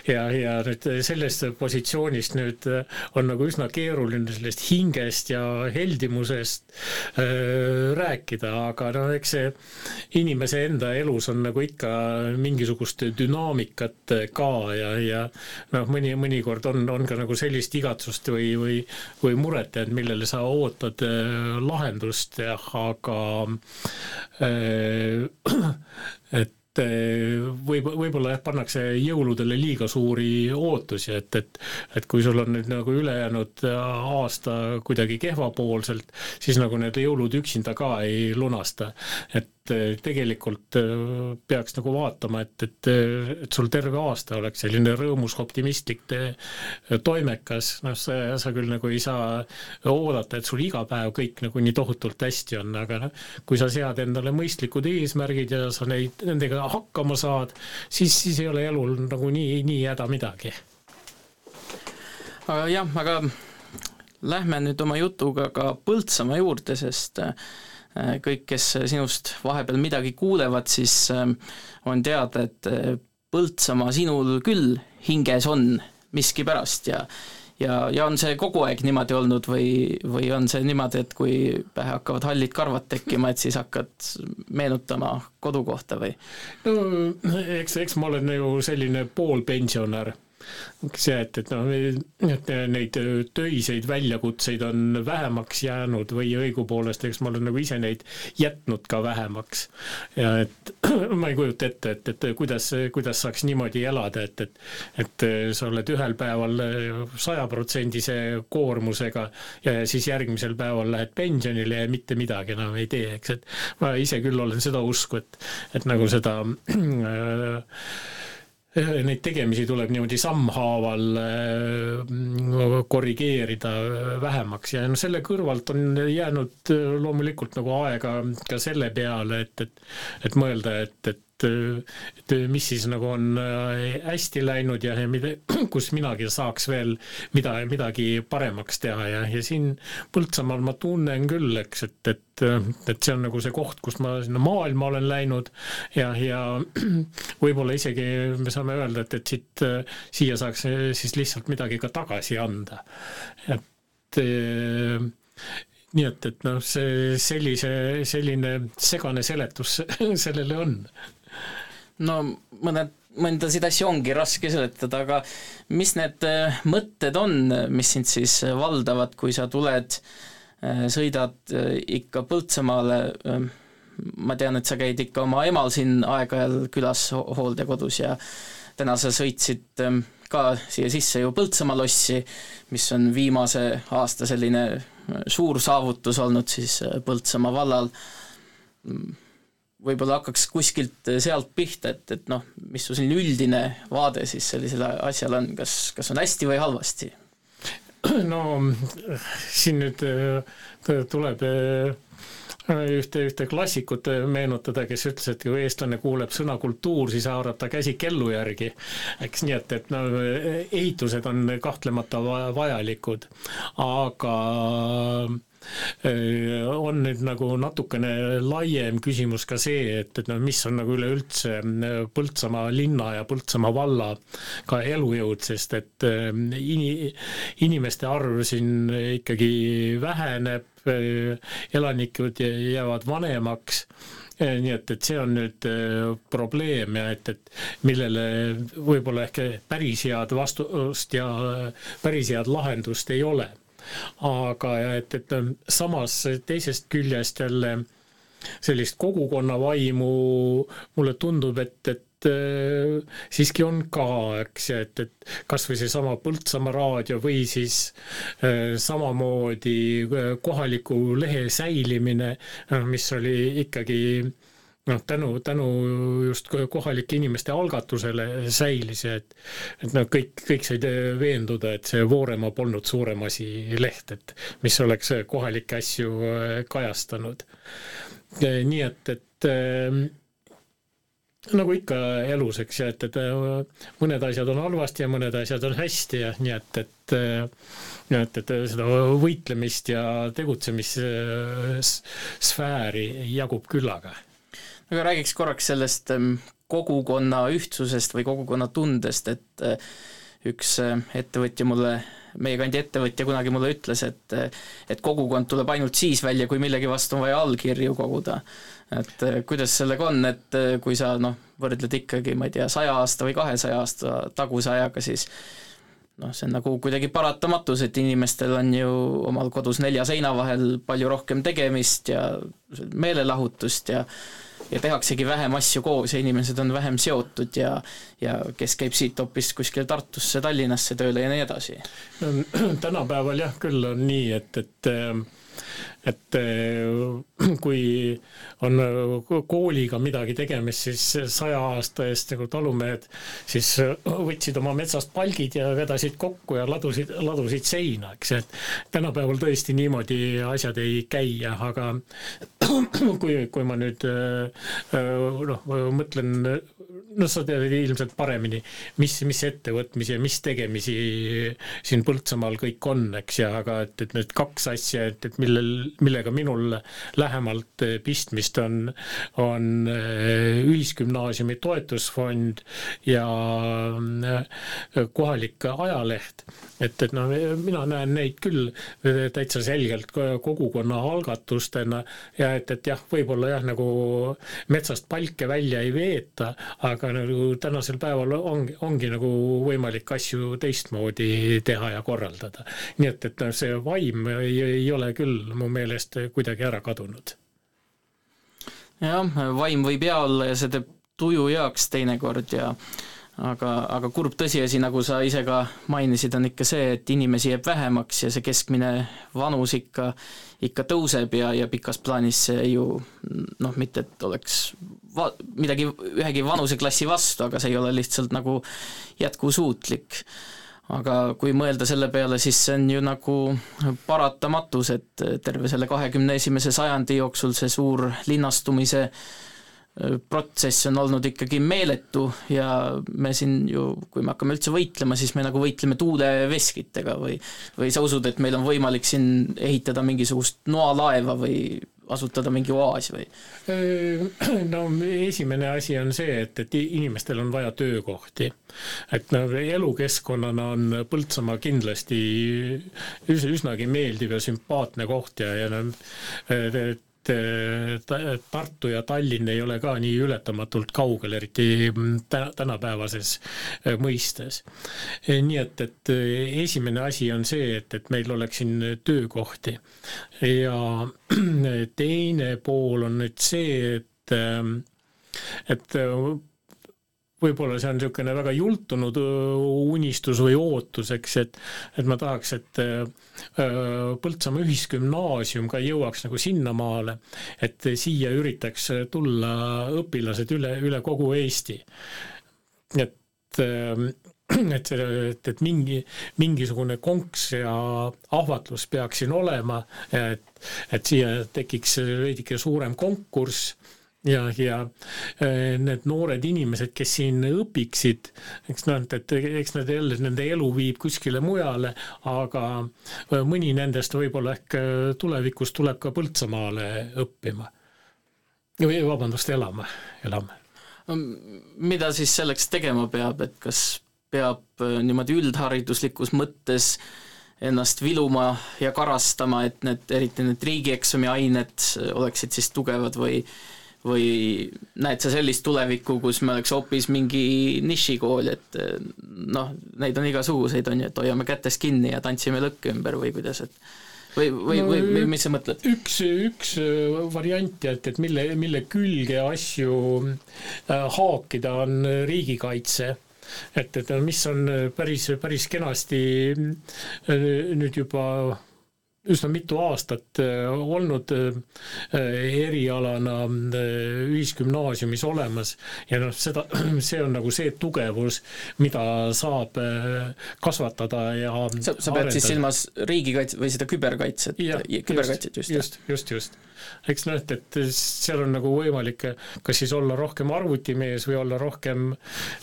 ja, ja nüüd sellest positsioonist nüüd on nagu üsna keeruline sellest hingest ja heldimusest äh, rääkida, aga no eks see inimese enda elus on nagu ikka mingisugust dünaamikat ka ja, ja noh, mõni, mõnikord on, on ka nagu sellist igatsust või, või, või muret, et millele sa ootad äh, lahendust, aga äh, et võib, võib-olla jah, pannakse jõuludele liiga suuri ootusi, et, et et kui sul on nüüd nagu ülejäänud aasta kuidagi kehvapoolselt, siis nagu need jõulud üksinda ka ei lunasta. et tegelikult äh, peaks nagu vaatama, et, et, et sul terve aasta oleks selline rõõmus, optimistlik, toimekas, noh, sa, sa küll nagu ei saa oodata, et sul iga päev kõik nagu nii tohutult hästi on, aga noh, kui sa sead endale mõistlikud eesmärgid ja sa neid, nendega hakkama saad, siis, siis ei ole elul nagu nii, nii häda midagi. jah, aga lähme nüüd oma jutuga ka Põltsamaa juurde, sest äh, kõik, kes sinust vahepeal midagi kuulevad, siis äh, on teada, et äh, Põltsamaa sinul küll hinges on miskipärast ja ja, ja on see kogu aeg niimoodi olnud või, või on see niimoodi, et kui pähe hakkavad hallid karvad tekkima, et siis hakkad meenutama kodukohta või? no eks, eks ma olen ju selline poolpensionär see, et, et noh, et neid töiseid väljakutseid on vähemaks jäänud või õigupoolest, eks ma olen nagu ise neid jätnud ka vähemaks. ja et ma ei kujuta ette, et, et kuidas, kuidas saaks niimoodi elada, et, et et sa oled ühel päeval sajaprotsendise koormusega ja siis järgmisel päeval lähed pensionile ja mitte midagi enam ei tee, eks, et ma ise küll olen seda usku, et, et nagu seda äh, neid tegemisi tuleb niimoodi sammhaaval äh, korrigeerida vähemaks. Ja no selle kõrvalt on jäänud äh, loomulikult nagu aega ka selle peale, et, et et mõelda, et, et et mis siis nagu on äh, hästi läinud ja mida, kus minagi saaks veel mida, midagi paremaks teha ja, ja siin Põltsamaal ma tunnen küll, eks, et, et, et see on nagu see koht, kus ma sinna maailma olen läinud ja, ja võib-olla isegi me saame öelda, et, et siit, siia saaks siis lihtsalt midagi ka tagasi anda. et nii et, et noh, see sellise, selline segane seletus sellele on no mõned, mõndasid asju ongi raske seletada, aga mis need äh, mõtted on, mis sind siis valdavad, kui sa tuled, äh, sõidad äh, ikka Põltsamaale, ma tean, et sa käid ikka oma emal siin aeg-ajal külas hooldekodus ja täna sa sõitsid ka siia sisse ju Põltsamaa lossi, mis on viimase aasta selline suur saavutus olnud siis Põltsamaa vallal võib-olla hakkaks kuskilt eh, sealt pihta, et, et noh, mis su selline üldine vaade siis sellisele asjale on, kas, kas on hästi või halvasti? no siin nüüd äh, tuleb äh, ühte, ühte klassikut meenutada, kes ütles, et kui eestlane kuuleb sõna kultuur, siis haarab ta käsi kellu järgi. eks nii, et, et no ehitused on kahtlemata vajalikud, aga Äh, on nüüd nagu natukene laiem küsimus ka see, et, et no mis on nagu üleüldse äh, Põltsamaa linna ja Põltsamaa valla ka elujõud, sest et äh, ini-, inimeste arv siin ikkagi väheneb, elanikud jäävad vanemaks. Nii et, et see on nüüd probleem ja et, et millele võib-olla ehk päris head vastust ja päris head lahendust ei ole aga et, et samas teisest küljest jälle sellist kogukonna vaimu mulle tundub, et, et äh, siiski on ka, eks, et, et kas või seesama Põltsamaa raadio või siis äh, samamoodi äh, kohaliku lehe säilimine, mis oli ikkagi noh, tänu, tänu just kohalike inimeste algatusele säilis et et noh, kõik, kõik said veenduda, et see Vooremaa polnud suurem asi leht, et mis oleks kohalikke asju äh, kajastanud. nii et, et nagu ikka elus, eks ju, et, et mõned asjad on halvasti ja mõned asjad on hästi ja nii et, et et, et seda võitlemist ja tegutsemissfääri jagub küllaga aga räägiks korraks sellest kogukonna ühtsusest või kogukonna tundest, et äh, üks äh, ettevõtja mulle, meie kandi ettevõtja kunagi mulle ütles, et äh, et kogukond tuleb ainult siis välja, kui millegi vastu on vaja allkirju koguda. et kuidas sellega on, et kui sa noh, võrdled ikkagi, ma ei tea, saja aasta või kahesaja aasta taguse ajaga, siis noh, see on nagu kuidagi paratamatus, et inimestel on ju omal kodus nelja seina vahel palju rohkem tegemist ja meelelahutust ja ja tehaksegi vähem asju koos ja inimesed on vähem seotud ja ja kes käib siit hoopis kuskile Tartusse, Tallinnasse tööle ja nii edasi. tänapäeval jah, küll on nii, et, et et eh, kui on kooliga midagi tegemist, siis saja aasta eest nagu talumehed siis võtsid oma metsast palgid ja vedasid kokku ja ladusid, ladusid seina, eks, et tänapäeval tõesti niimoodi asjad ei käi, aga kui, kui ma nüüd eh, noh, mõtlen no sa tead ilmselt paremini, mis, mis ettevõtmisi ja mis tegemisi siin Põltsamaal kõik on, eks, ja aga et, et need kaks asja, et, et millel, millega minul lähemalt pistmist on, on äh, Ühisgümnaasiumi toetusfond ja äh, kohalik ajaleht. et, et noh, mina näen neid küll täitsa selgelt kogukonna algatustena ja et, et jah, võib-olla jah, nagu metsast palke välja ei veeta, aga nagu tänasel päeval ongi, ongi nagu võimalik asju teistmoodi teha ja korraldada. nii et, et see vaim ei, ei ole küll mu meelest kuidagi ära kadunud. jah, vaim võib hea olla ja see teeb tuju heaks teinekord ja aga, aga kurb tõsiasi, nagu sa ise ka mainisid, on ikka see, et inimesi jääb vähemaks ja see keskmine vanus ikka, ikka tõuseb ja, ja pikas plaanis see ju noh, mitte et oleks va-, midagi ühegi vanuseklassi vastu, aga see ei ole lihtsalt nagu jätkusuutlik. aga kui mõelda selle peale, siis see on ju nagu paratamatus, et terve selle kahekümne esimese sajandi jooksul see suur linnastumise protsess on olnud ikkagi meeletu ja me siin ju, kui me hakkame üldse võitlema, siis me nagu võitleme tuuleveskitega või või sa usud, et meil on võimalik siin ehitada mingisugust noalaeva või asutada mingi oaas või? no esimene asi on see, et, et inimestel on vaja töökohti. et no elukeskkonnana on Põltsamaa kindlasti üsnagi meeldiv ja sümpaatne koht ja, ja noh, Tartu ja Tallinn ei ole ka nii ületamatult kaugel, eriti tänapäevases äh, mõistes. nii et, et äh, esimene asi on see, et, et meil oleks siin töökohti ja teine pool on nüüd see, et et võib-olla see on niisugune väga jultunud unistus või ootus, eks, et et ma tahaks, et Põltsamaa Ühisgümnaasium ka jõuaks nagu sinnamaale, et siia üritaks tulla õpilased üle, üle kogu Eesti. et et et, et mingi, mingisugune konks ja ahvatlus peaks siin olema, et, et siia tekiks veidike suurem konkurss ja, ja eh, need noored inimesed, kes siin õpiksid, eks nad, et eks nad jälle, nende elu viib kuskile mujale, aga eh, mõni nendest võib-olla ehk eh, tulevikus tuleb ka Põltsamaale õppima. või vabandust, elama, elama. mida siis selleks tegema peab, et kas peab niimoodi üldhariduslikus mõttes ennast viluma ja karastama, et need, eriti need riigieksami ained oleksid siis tugevad või või näed sa sellist tulevikku, kus me oleks hoopis mingi nišikool, et noh, neid on igasuguseid, on ju, et hoiame kätest kinni ja tantsime lõkke ümber või kuidas, et või, või no,, või, või mis sa mõtled? üks, üks variant, et, et mille, mille külge asju äh, haakida, on riigikaitse et, et mis on päris, päris kenasti äh, nüüd juba üsna mitu aastat äh, olnud äh, erialana äh, ühisgümnaasiumis olemas. Ja noh, seda, see on nagu see tugevus, mida saab kasvatada ja sa, sa pead siis silmas riigikaitse või seda küberkaitset, küberkaitset just, just, just, just. eks noh, et, et seal on nagu võimalik kas siis olla rohkem arvutimees või olla rohkem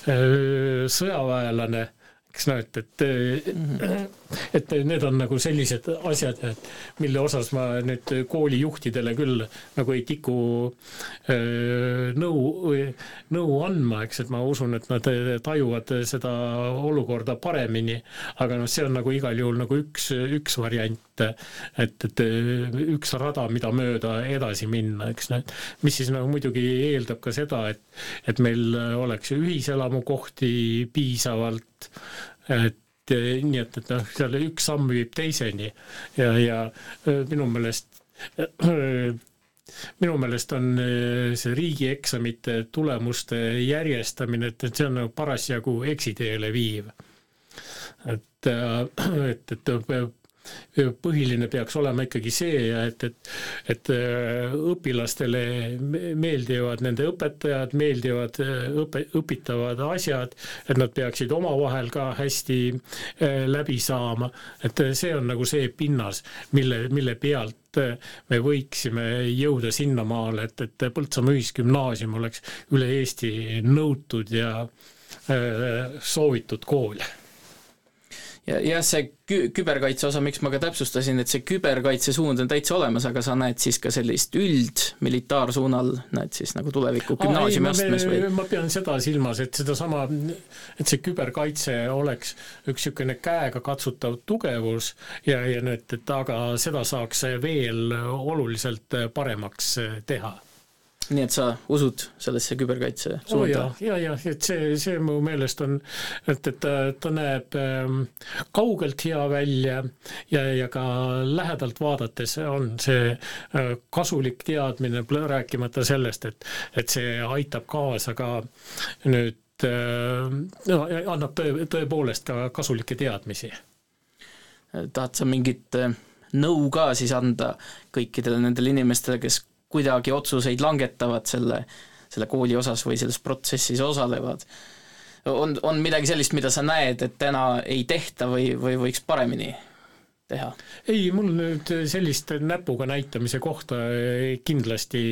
öö, sõjaväelane eks noh, et, et et need on nagu sellised asjad, et mille osas ma nüüd koolijuhtidele küll nagu ei tiku nõu, nõu andma, eks, et ma usun, et nad tajuvad seda olukorda paremini, aga noh, see on nagu igal juhul nagu üks, üks variant, et, et üks rada, mida mööda edasi minna, eks noh, mis siis nagu muidugi eeldab ka seda, et et meil oleks ühiselamukohti piisavalt, et nii et, et noh, seal üks samm viib teiseni ja, ja minu meelest minu meelest on see riigieksamite tulemuste järjestamine, et, et see on nagu parasjagu eksiteele viiv. et, et, et põhiline peaks olema ikkagi see, et, et, et äh, õpilastele meeldivad nende õpetajad, meeldivad äh, õpe, õpitavad asjad, et nad peaksid omavahel ka hästi äh, läbi saama, et see on nagu see pinnas, mille, mille pealt me võiksime jõuda sinnamaale, et, et Põltsamaa Ühisgümnaasium oleks üle Eesti nõutud ja soovitud kool ja jah, see kü-, küberkaitse osa, miks ma ka täpsustasin, et see küberkaitse suund on täitsa olemas, aga sa näed siis ka sellist üldmilitaarsuunal, näed siis nagu tuleviku gümnaasiumiastmes või? ma pean seda silmas, et sedasama, et see küberkaitse oleks üks niisugune käegakatsutav tugevus ja, ja nüüd, et aga seda saaks veel oluliselt paremaks teha nii et sa usud sellesse küberkaitse suunda oh? ja, ja, et see, see mu meelest on, et, et ta, ta näeb ähm, kaugelt hea välja ja, ja ka lähedalt vaadates on see äh, kasulik teadmine, rääkimata sellest, et, et see aitab kaasa ka nüüd äh, no, annab tõe, tõepoolest ka kasulikke teadmisi. tahad sa mingit äh, nõu ka siis anda kõikidele nendele inimestele, kes kuidagi otsuseid langetavad selle, selle kooli osas või selles protsessis osalevad. on, on midagi sellist, mida sa näed, et täna ei tehta või, või võiks paremini teha? ei, mul nüüd sellist näpuga näitamise kohta kindlasti,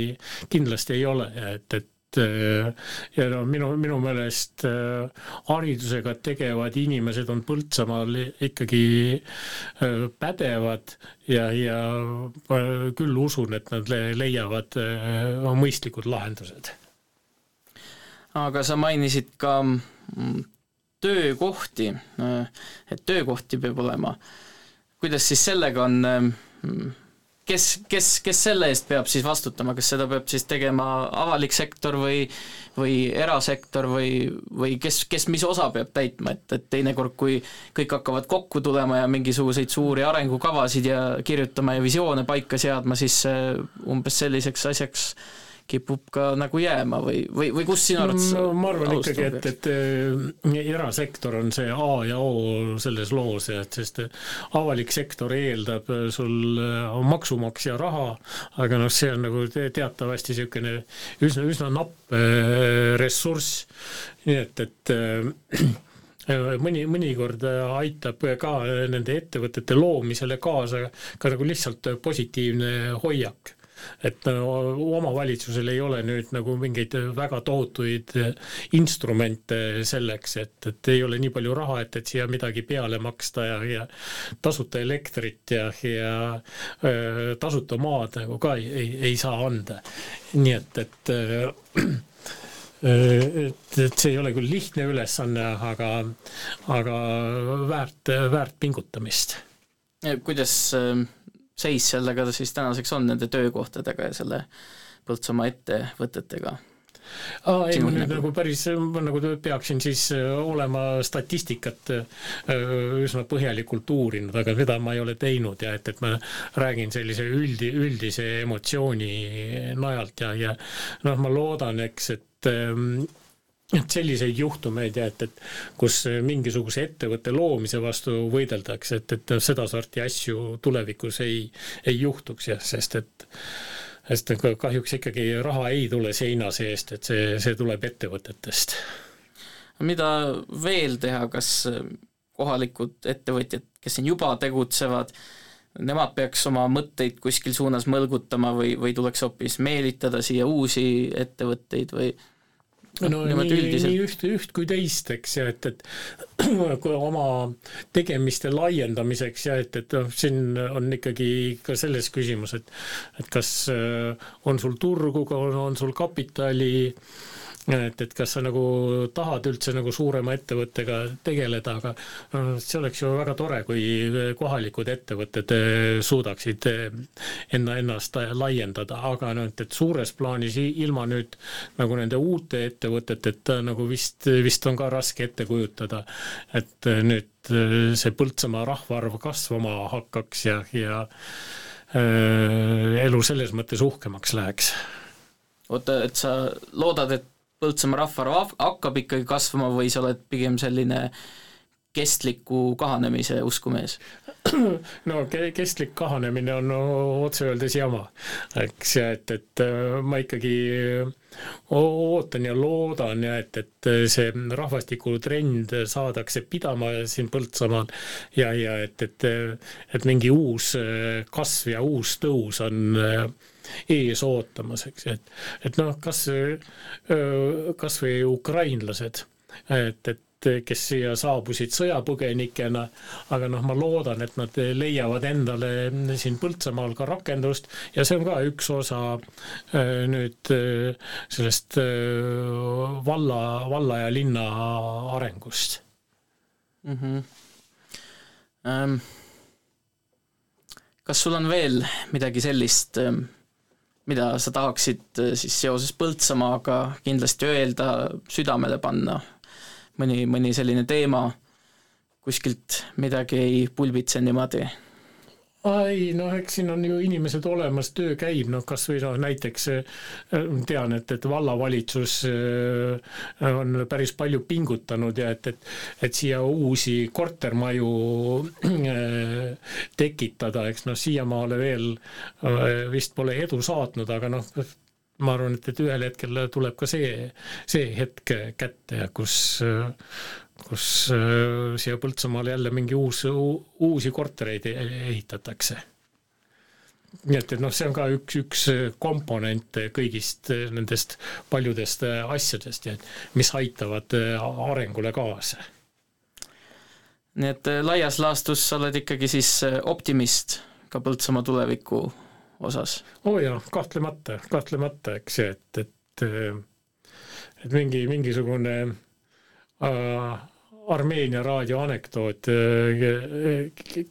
kindlasti ei ole, et, et Äh, ja no minu, minu meelest äh, haridusega tegevad inimesed on Põltsamaal ikkagi äh, pädevad ja, ja ma küll usun, et nad leiavad mõistlikud lahendused. aga sa mainisid ka mm, töökohti, et töökohti peab olema. kuidas siis sellega on mm, kes, kes, kes selle eest peab siis vastutama, kas seda peab siis tegema avalik sektor või või erasektor või, või kes, kes mis osa peab täitma, et, et teinekord, kui kõik hakkavad kokku tulema ja mingisuguseid suuri arengukavasid ja kirjutama ja visioone paika seadma, siis umbes selliseks asjaks kipub ka nagu jääma või, või, või kus sinu arvates no, ma arvan ikkagi, et, et äh, erasektor on see A ja O selles loos, et sest avalik sektor eeldab sul äh, maksumaksja raha, aga noh, see on nagu teatavasti niisugune üsna, üsna napp ressurss, nii et, et mõni, mõnikord aitab ka nende ettevõtete loomisele kaasa ka nagu lihtsalt positiivne hoiak et omavalitsusel ei ole nüüd nagu mingeid väga tohutuid instrumente selleks, et, et ei ole nii palju raha, et, et siia midagi peale maksta ja, ja tasuta elektrit ja, ja öö, tasuta maad nagu ka ei, ei, ei saa anda. nii et, et et, et see ei ole küll lihtne ülesanne, aga, aga väärt, väärt pingutamist. kuidas seis sellega siis tänaseks on, nende töökohtadega ja selle Põltsamaa ettevõtetega? aa, ei, ma nüüd nagu päris, ma nagu peaksin siis äh, olema statistikat äh, üsna põhjalikult uurinud, aga seda ma ei ole teinud ja et, et ma räägin sellise üldi, üldise emotsiooni najalt ja, ja noh, ma loodan, eks, et ähm, et selliseid juhtumeid ja et, et kus mingisuguse ettevõtte loomise vastu võideldakse, et, et sedasorti asju tulevikus ei, ei juhtuks jah, sest et sest kahjuks ikkagi raha ei tule seina seest, et see, see tuleb ettevõtetest. mida veel teha, kas kohalikud ettevõtjad, kes siin juba tegutsevad, nemad peaks oma mõtteid kuskil suunas mõlgutama või, või tuleks hoopis meelitada siia uusi ettevõtteid või no nii, nii üht, üht kui teist, eks, ja et, et kui oma tegemiste laiendamiseks ja et, et noh, siin on ikkagi ka selles küsimus, et et kas äh, on sul turgu, on, on sul kapitali äh, et, et kas sa nagu tahad üldse nagu suurema ettevõttega tegeleda, aga see oleks ju väga tore, kui kohalikud ettevõtted eh, suudaksid enna, ennast laiendada, aga noh, et, et suures plaanis ilma nüüd nagu nende uute ettevõteteta nagu vist, vist on ka raske ette kujutada, et nüüd see Põltsamaa rahvaarv kasvama hakkaks ja, ja äh, elu selles mõttes uhkemaks läheks. Oota, et sa loodad, et Põltsamaa rahvaarv hakkab ikkagi kasvama või sa oled pigem selline kestliku kahanemise uskumees? no kestlik kahanemine on otse öeldes jama, eks, et, et äh, ma ikkagi ootan ja loodan ja et, et see rahvastikutrend saadakse pidama siin Põltsamaal ja, ja et, et, et mingi uus äh, kasv ja uus tõus on äh, ees ootamas, eks, et, et noh, kas, kas või ukrainlased, et, et kes siia saabusid sõjapõgenikena, aga noh, ma loodan, et nad leiavad endale siin Põltsamaal ka rakendust ja see on ka üks osa nüüd sellest valla, valla ja linna arengust mm. -hmm. Ähm, kas sul on veel midagi sellist ähm, mida sa tahaksid äh, siis seoses Põltsamaaga kindlasti öelda, südamele panna, mõni, mõni selline teema, kuskilt midagi ei pulbitse niimoodi ei noh, eks siin on ju inimesed olemas, töö käib, noh kas või noh näiteks äh, tean, et, et vallavalitsus äh, on päris palju pingutanud ja et, et et siia uusi kortermaju äh, tekitada, eks noh, siiamaale veel vist pole edu saatnud, aga noh, ma arvan, et, et ühel hetkel tuleb ka see, see hetk kätte, kus kus äh, siia Põltsamaale jälle mingi uus, uusi kortereid e-, ehitatakse. nii et, et noh, see on ka üks, üks komponent kõigist nendest paljudest asjadest ja mis aitavad arengule kaasa. nii et laias laastus sa oled ikkagi siis optimist ka Põltsamaa tuleviku osas? oo oh jaa, kahtlemata, kahtlemata, eks ju, et, et et mingi, mingisugune Äh, Armeenia raadio anekdoot äh,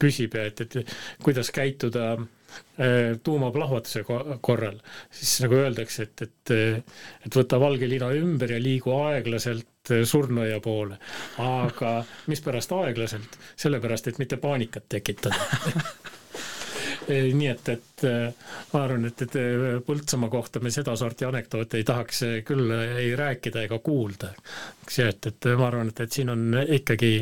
küsib, et, et kuidas käituda äh, tuumaplahvatuse korral, siis nagu öeldakse, et, et, et võta valge lina ümber ja liigu aeglaselt surnuaia poole. aga mispärast aeglaselt? sellepärast, et mitte paanikat tekitada nii et, et äh, ma arvan, et, et äh, Põltsamaa kohta me sedasorti anekdoote ei tahaks äh, küll ei rääkida ega kuulda. eks ju, et, et ma arvan, et, et siin on ikkagi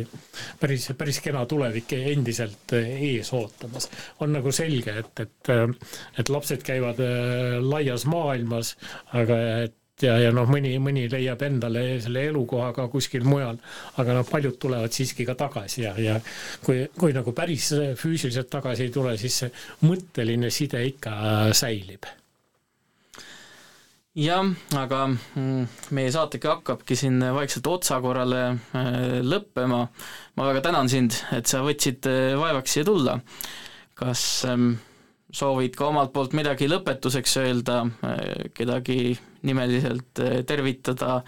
päris, päris kena tulevik endiselt ees ootamas. on nagu selge, et, et, et lapsed käivad laias maailmas, aga et ja, ja noh, mõni, mõni leiab endale selle elukoha ka kuskil mujal, aga noh, paljud tulevad siiski ka tagasi ja, ja kui, kui nagu päris füüsiliselt tagasi ei tule, siis see mõtteline side ikka säilib jah, aga mm, meie saategi hakkabki siin vaikselt otsakorrale äh, lõppema. ma väga tänan sind, et sa võtsid äh, vaevaks siia tulla. kas ähm, soovid ka omalt poolt midagi lõpetuseks öelda, äh, kedagi nimeliselt tervitada,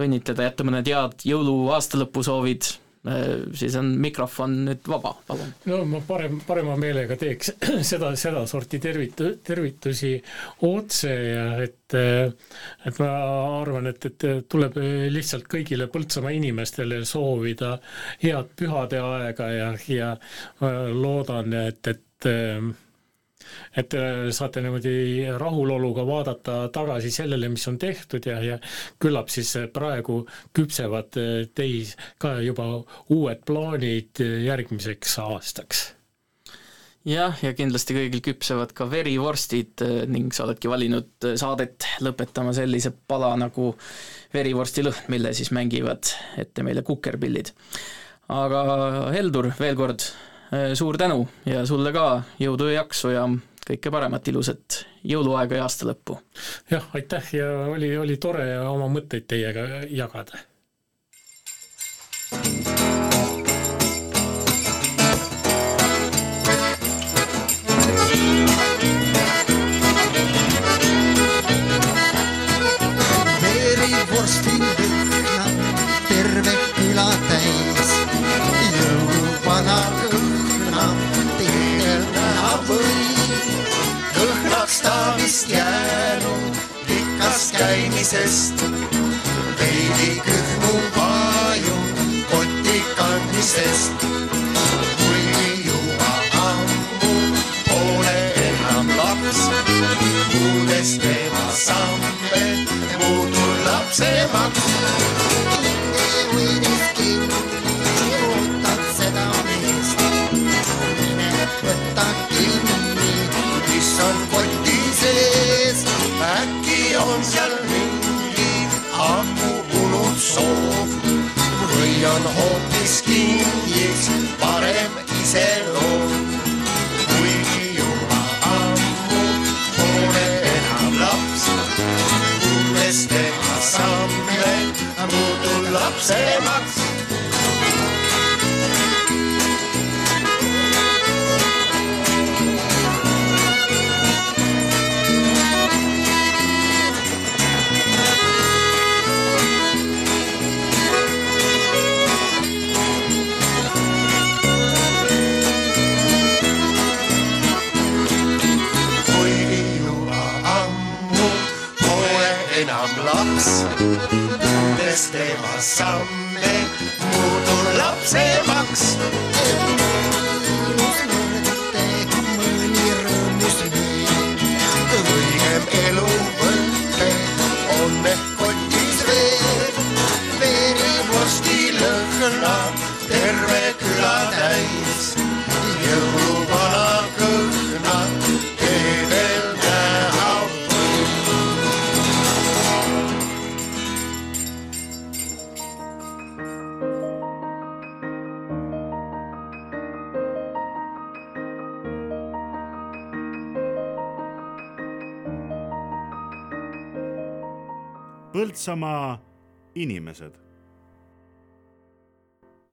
õnnitleda, jätta mõned head jõulu, aastalõpusoovid Äh, siis on mikrofon nüüd vaba, palun. no ma parem, parema meelega teeks seda, sedasorti tervitu-, tervitusi otse ja et et ma arvan, et, et tuleb lihtsalt kõigile Põltsamaa inimestele soovida head pühade aega ja, ja loodan, et, et et äh, saate niimoodi rahuloluga vaadata tagasi sellele, mis on tehtud ja, ja küllap siis praegu küpsevad äh, teis ka juba uued plaanid järgmiseks aastaks jah, ja kindlasti kõigil küpsevad ka verivorstid äh, ning sa oledki valinud saadet lõpetama sellise pala nagu verivorsti lõhn, mille siis mängivad ette meile kukerpillid. aga Heldur, veel kord suur tänu ja sulle ka jõudu ja jaksu ja kõike paremat, ilusat jõuluaega ja aasta lõppu! jah, aitäh ja oli, oli tore oma mõtteid teiega jagada. Käimisest. veidi kõhmu vajunud koti kandmisest. Põltsamaa inimesed